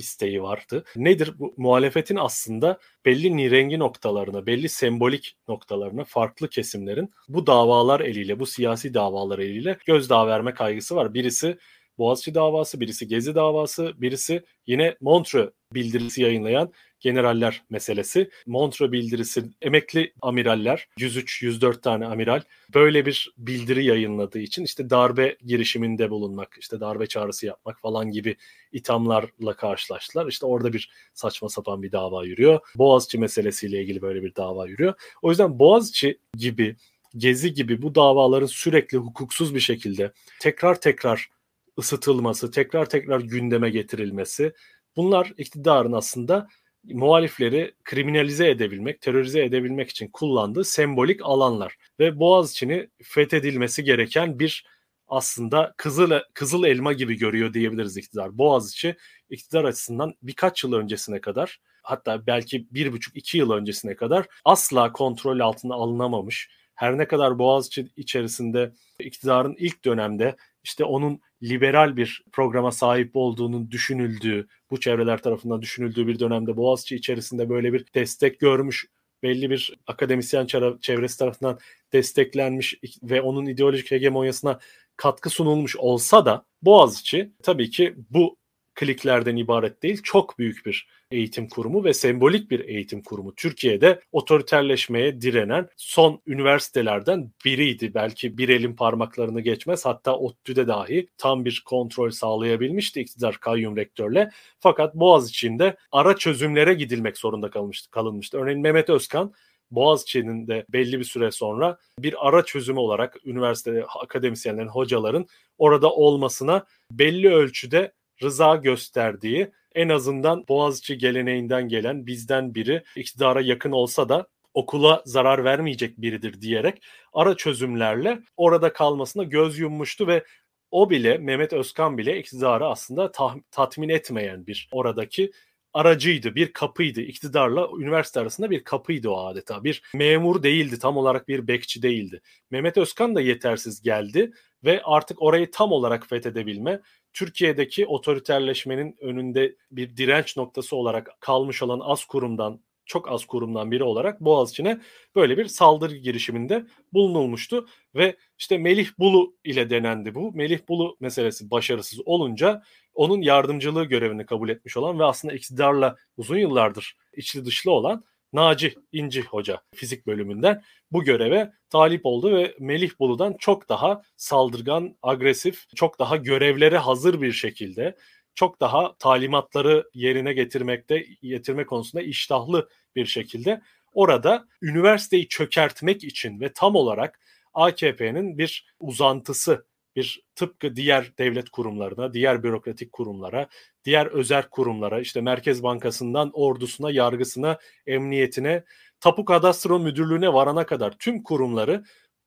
isteği vardı. Nedir? Bu muhalefetin aslında belli nirengi noktalarına, belli sembolik noktalarına farklı kesimlerin bu davalar eliyle, bu siyasi davalar eliyle gözdağı verme kaygısı var. Birisi Boğaziçi davası, birisi Gezi davası, birisi yine Montreux bildirisi yayınlayan generaller meselesi. Montre bildirisi emekli amiraller 103-104 tane amiral böyle bir bildiri yayınladığı için işte darbe girişiminde bulunmak, işte darbe çağrısı yapmak falan gibi ithamlarla karşılaştılar. İşte orada bir saçma sapan bir dava yürüyor. Boğaziçi meselesiyle ilgili böyle bir dava yürüyor. O yüzden Boğaziçi gibi Gezi gibi bu davaların sürekli hukuksuz bir şekilde tekrar tekrar ısıtılması, tekrar tekrar gündeme getirilmesi bunlar iktidarın aslında muhalifleri kriminalize edebilmek, terörize edebilmek için kullandığı sembolik alanlar ve Boğaziçi'ni fethedilmesi gereken bir aslında kızıl kızıl elma gibi görüyor diyebiliriz iktidar. Boğaziçi iktidar açısından birkaç yıl öncesine kadar hatta belki bir buçuk iki yıl öncesine kadar asla kontrol altına alınamamış. Her ne kadar Boğaziçi içerisinde iktidarın ilk dönemde işte onun liberal bir programa sahip olduğunun düşünüldüğü, bu çevreler tarafından düşünüldüğü bir dönemde Boğaziçi içerisinde böyle bir destek görmüş belli bir akademisyen çevresi tarafından desteklenmiş ve onun ideolojik hegemonyasına katkı sunulmuş olsa da Boğaziçi tabii ki bu kliklerden ibaret değil. Çok büyük bir eğitim kurumu ve sembolik bir eğitim kurumu. Türkiye'de otoriterleşmeye direnen son üniversitelerden biriydi. Belki bir elin parmaklarını geçmez. Hatta ODTÜ'de dahi tam bir kontrol sağlayabilmişti iktidar kayyum rektörle. Fakat Boğaziçi'nde ara çözümlere gidilmek zorunda kalmıştı, kalınmıştı. Örneğin Mehmet Özkan Boğaziçi'nin de belli bir süre sonra bir ara çözümü olarak üniversite akademisyenlerin, hocaların orada olmasına belli ölçüde rıza gösterdiği en azından Boğaziçi geleneğinden gelen bizden biri iktidara yakın olsa da okula zarar vermeyecek biridir diyerek ara çözümlerle orada kalmasına göz yummuştu ve o bile Mehmet Özkan bile iktidarı aslında tah- tatmin etmeyen bir oradaki aracıydı, bir kapıydı. İktidarla üniversite arasında bir kapıydı o adeta. Bir memur değildi, tam olarak bir bekçi değildi. Mehmet Özkan da yetersiz geldi ve artık orayı tam olarak fethedebilme, Türkiye'deki otoriterleşmenin önünde bir direnç noktası olarak kalmış olan az kurumdan çok az kurumdan biri olarak Boğaziçi'ne böyle bir saldırı girişiminde bulunulmuştu ve işte Melih Bulu ile denendi bu. Melih Bulu meselesi başarısız olunca onun yardımcılığı görevini kabul etmiş olan ve aslında iktidarla uzun yıllardır içli dışlı olan Naci İnci Hoca fizik bölümünden bu göreve talip oldu ve Melih Bulu'dan çok daha saldırgan, agresif, çok daha görevlere hazır bir şekilde, çok daha talimatları yerine getirmekte, getirme konusunda iştahlı bir şekilde orada üniversiteyi çökertmek için ve tam olarak AKP'nin bir uzantısı bir tıpkı diğer devlet kurumlarına, diğer bürokratik kurumlara, diğer özel kurumlara, işte Merkez Bankası'ndan ordusuna, yargısına, emniyetine, Tapu Kadastro Müdürlüğü'ne varana kadar tüm kurumları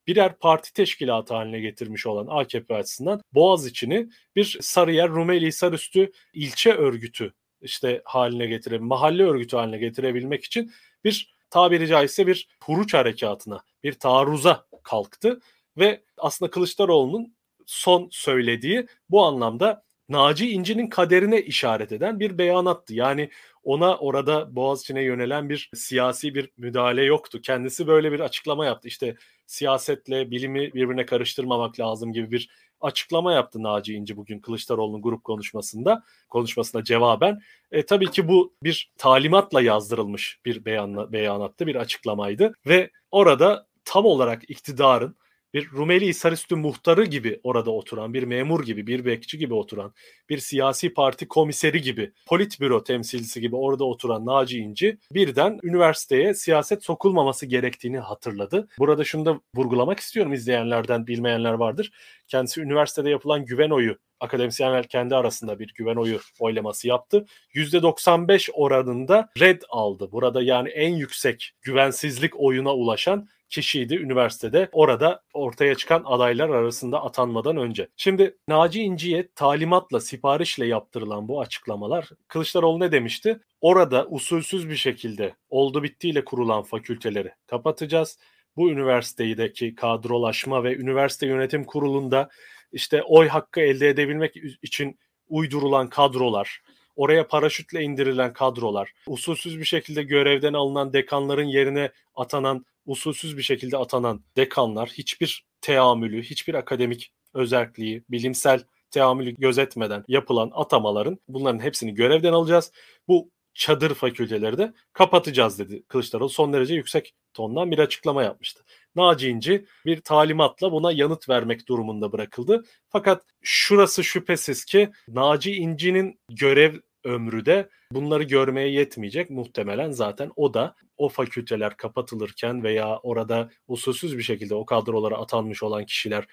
birer parti teşkilatı haline getirmiş olan AKP açısından Boğaziçi'ni bir Sarıyer, Rumeli Hisarüstü ilçe örgütü işte haline getirebilmek, mahalle örgütü haline getirebilmek için bir tabiri caizse bir huruç harekatına, bir taarruza kalktı ve aslında Kılıçdaroğlu'nun son söylediği bu anlamda Naci İnci'nin kaderine işaret eden bir beyanattı. Yani ona orada Boğaziçi'ne yönelen bir siyasi bir müdahale yoktu. Kendisi böyle bir açıklama yaptı. İşte siyasetle bilimi birbirine karıştırmamak lazım gibi bir açıklama yaptı Naci İnci bugün Kılıçdaroğlu'nun grup konuşmasında, konuşmasına cevaben. E, tabii ki bu bir talimatla yazdırılmış bir beyanla, beyanattı, bir açıklamaydı ve orada tam olarak iktidarın bir Rumeli Hisarüstü muhtarı gibi orada oturan, bir memur gibi, bir bekçi gibi oturan, bir siyasi parti komiseri gibi, politbüro temsilcisi gibi orada oturan Naci İnci birden üniversiteye siyaset sokulmaması gerektiğini hatırladı. Burada şunu da vurgulamak istiyorum izleyenlerden bilmeyenler vardır. Kendisi üniversitede yapılan güven oyu akademisyenler kendi arasında bir güven oyu oylaması yaptı. %95 oranında red aldı. Burada yani en yüksek güvensizlik oyuna ulaşan kişiydi üniversitede orada ortaya çıkan adaylar arasında atanmadan önce. Şimdi Naci İnci'ye talimatla, siparişle yaptırılan bu açıklamalar Kılıçdaroğlu ne demişti? Orada usulsüz bir şekilde oldu bittiyle kurulan fakülteleri kapatacağız. Bu üniversitedeki kadrolaşma ve üniversite yönetim kurulunda işte oy hakkı elde edebilmek için uydurulan kadrolar, oraya paraşütle indirilen kadrolar, usulsüz bir şekilde görevden alınan dekanların yerine atanan usulsüz bir şekilde atanan dekanlar hiçbir teamülü, hiçbir akademik özelliği, bilimsel teamülü gözetmeden yapılan atamaların bunların hepsini görevden alacağız. Bu çadır fakülteleri de kapatacağız dedi Kılıçdaroğlu. Son derece yüksek tondan bir açıklama yapmıştı. Naci İnci bir talimatla buna yanıt vermek durumunda bırakıldı. Fakat şurası şüphesiz ki Naci İnci'nin görev ömrü de bunları görmeye yetmeyecek. Muhtemelen zaten o da o fakülteler kapatılırken veya orada usulsüz bir şekilde o kadrolara atanmış olan kişiler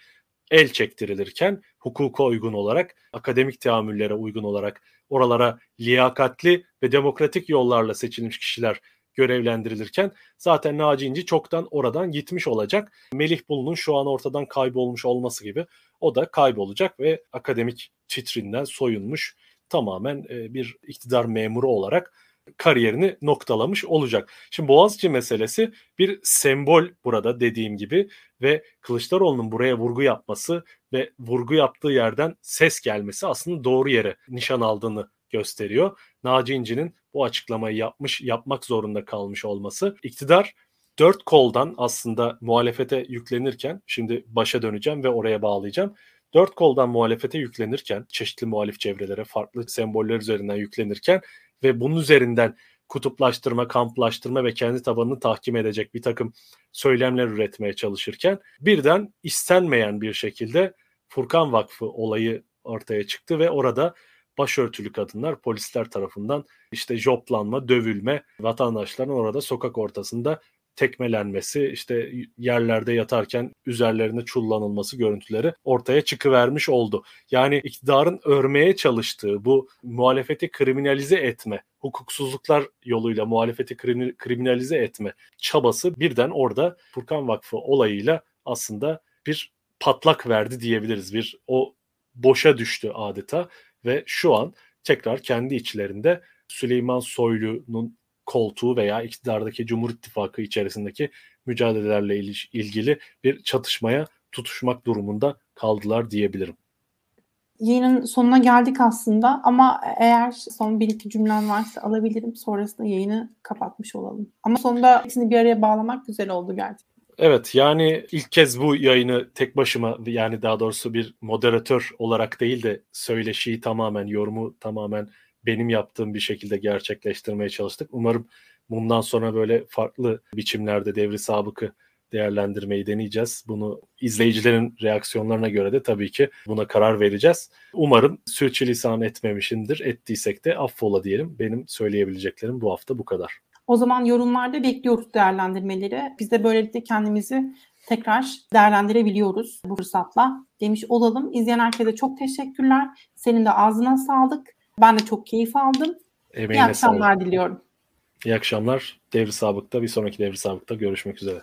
el çektirilirken hukuka uygun olarak, akademik teamüllere uygun olarak oralara liyakatli ve demokratik yollarla seçilmiş kişiler görevlendirilirken zaten Naci İnci çoktan oradan gitmiş olacak. Melih Bulu'nun şu an ortadan kaybolmuş olması gibi o da kaybolacak ve akademik titrinden soyunmuş tamamen bir iktidar memuru olarak kariyerini noktalamış olacak. Şimdi Boğaziçi meselesi bir sembol burada dediğim gibi ve Kılıçdaroğlu'nun buraya vurgu yapması ve vurgu yaptığı yerden ses gelmesi aslında doğru yere nişan aldığını gösteriyor. Naci İnci'nin bu açıklamayı yapmış, yapmak zorunda kalmış olması. İktidar dört koldan aslında muhalefete yüklenirken, şimdi başa döneceğim ve oraya bağlayacağım. Dört koldan muhalefete yüklenirken, çeşitli muhalif çevrelere farklı semboller üzerinden yüklenirken ve bunun üzerinden kutuplaştırma, kamplaştırma ve kendi tabanını tahkim edecek bir takım söylemler üretmeye çalışırken birden istenmeyen bir şekilde Furkan Vakfı olayı ortaya çıktı ve orada başörtülü kadınlar polisler tarafından işte joplanma, dövülme, vatandaşların orada sokak ortasında tekmelenmesi, işte yerlerde yatarken üzerlerine çullanılması görüntüleri ortaya çıkıvermiş oldu. Yani iktidarın örmeye çalıştığı bu muhalefeti kriminalize etme, hukuksuzluklar yoluyla muhalefeti kriminalize etme çabası birden orada Furkan Vakfı olayıyla aslında bir patlak verdi diyebiliriz. Bir o boşa düştü adeta ve şu an tekrar kendi içlerinde Süleyman Soylu'nun koltuğu veya iktidardaki Cumhur İttifakı içerisindeki mücadelelerle ilgili bir çatışmaya tutuşmak durumunda kaldılar diyebilirim. Yayının sonuna geldik aslında ama eğer son bir iki cümlen varsa alabilirim. Sonrasında yayını kapatmış olalım. Ama sonunda hepsini bir araya bağlamak güzel oldu gerçekten. Evet yani ilk kez bu yayını tek başıma yani daha doğrusu bir moderatör olarak değil de söyleşiyi tamamen, yorumu tamamen benim yaptığım bir şekilde gerçekleştirmeye çalıştık. Umarım bundan sonra böyle farklı biçimlerde devri sabıkı değerlendirmeyi deneyeceğiz. Bunu izleyicilerin reaksiyonlarına göre de tabii ki buna karar vereceğiz. Umarım sürçülisan etmemişindir. Ettiysek de affola diyelim. Benim söyleyebileceklerim bu hafta bu kadar. O zaman yorumlarda bekliyoruz değerlendirmeleri. Biz de böylelikle kendimizi tekrar değerlendirebiliyoruz bu fırsatla demiş olalım. İzleyen herkese çok teşekkürler. Senin de ağzına sağlık. Ben de çok keyif aldım. Emeğine İyi akşamlar sağlık. diliyorum. İyi akşamlar. Devri Sabık'ta bir sonraki Devri Sabık'ta görüşmek üzere.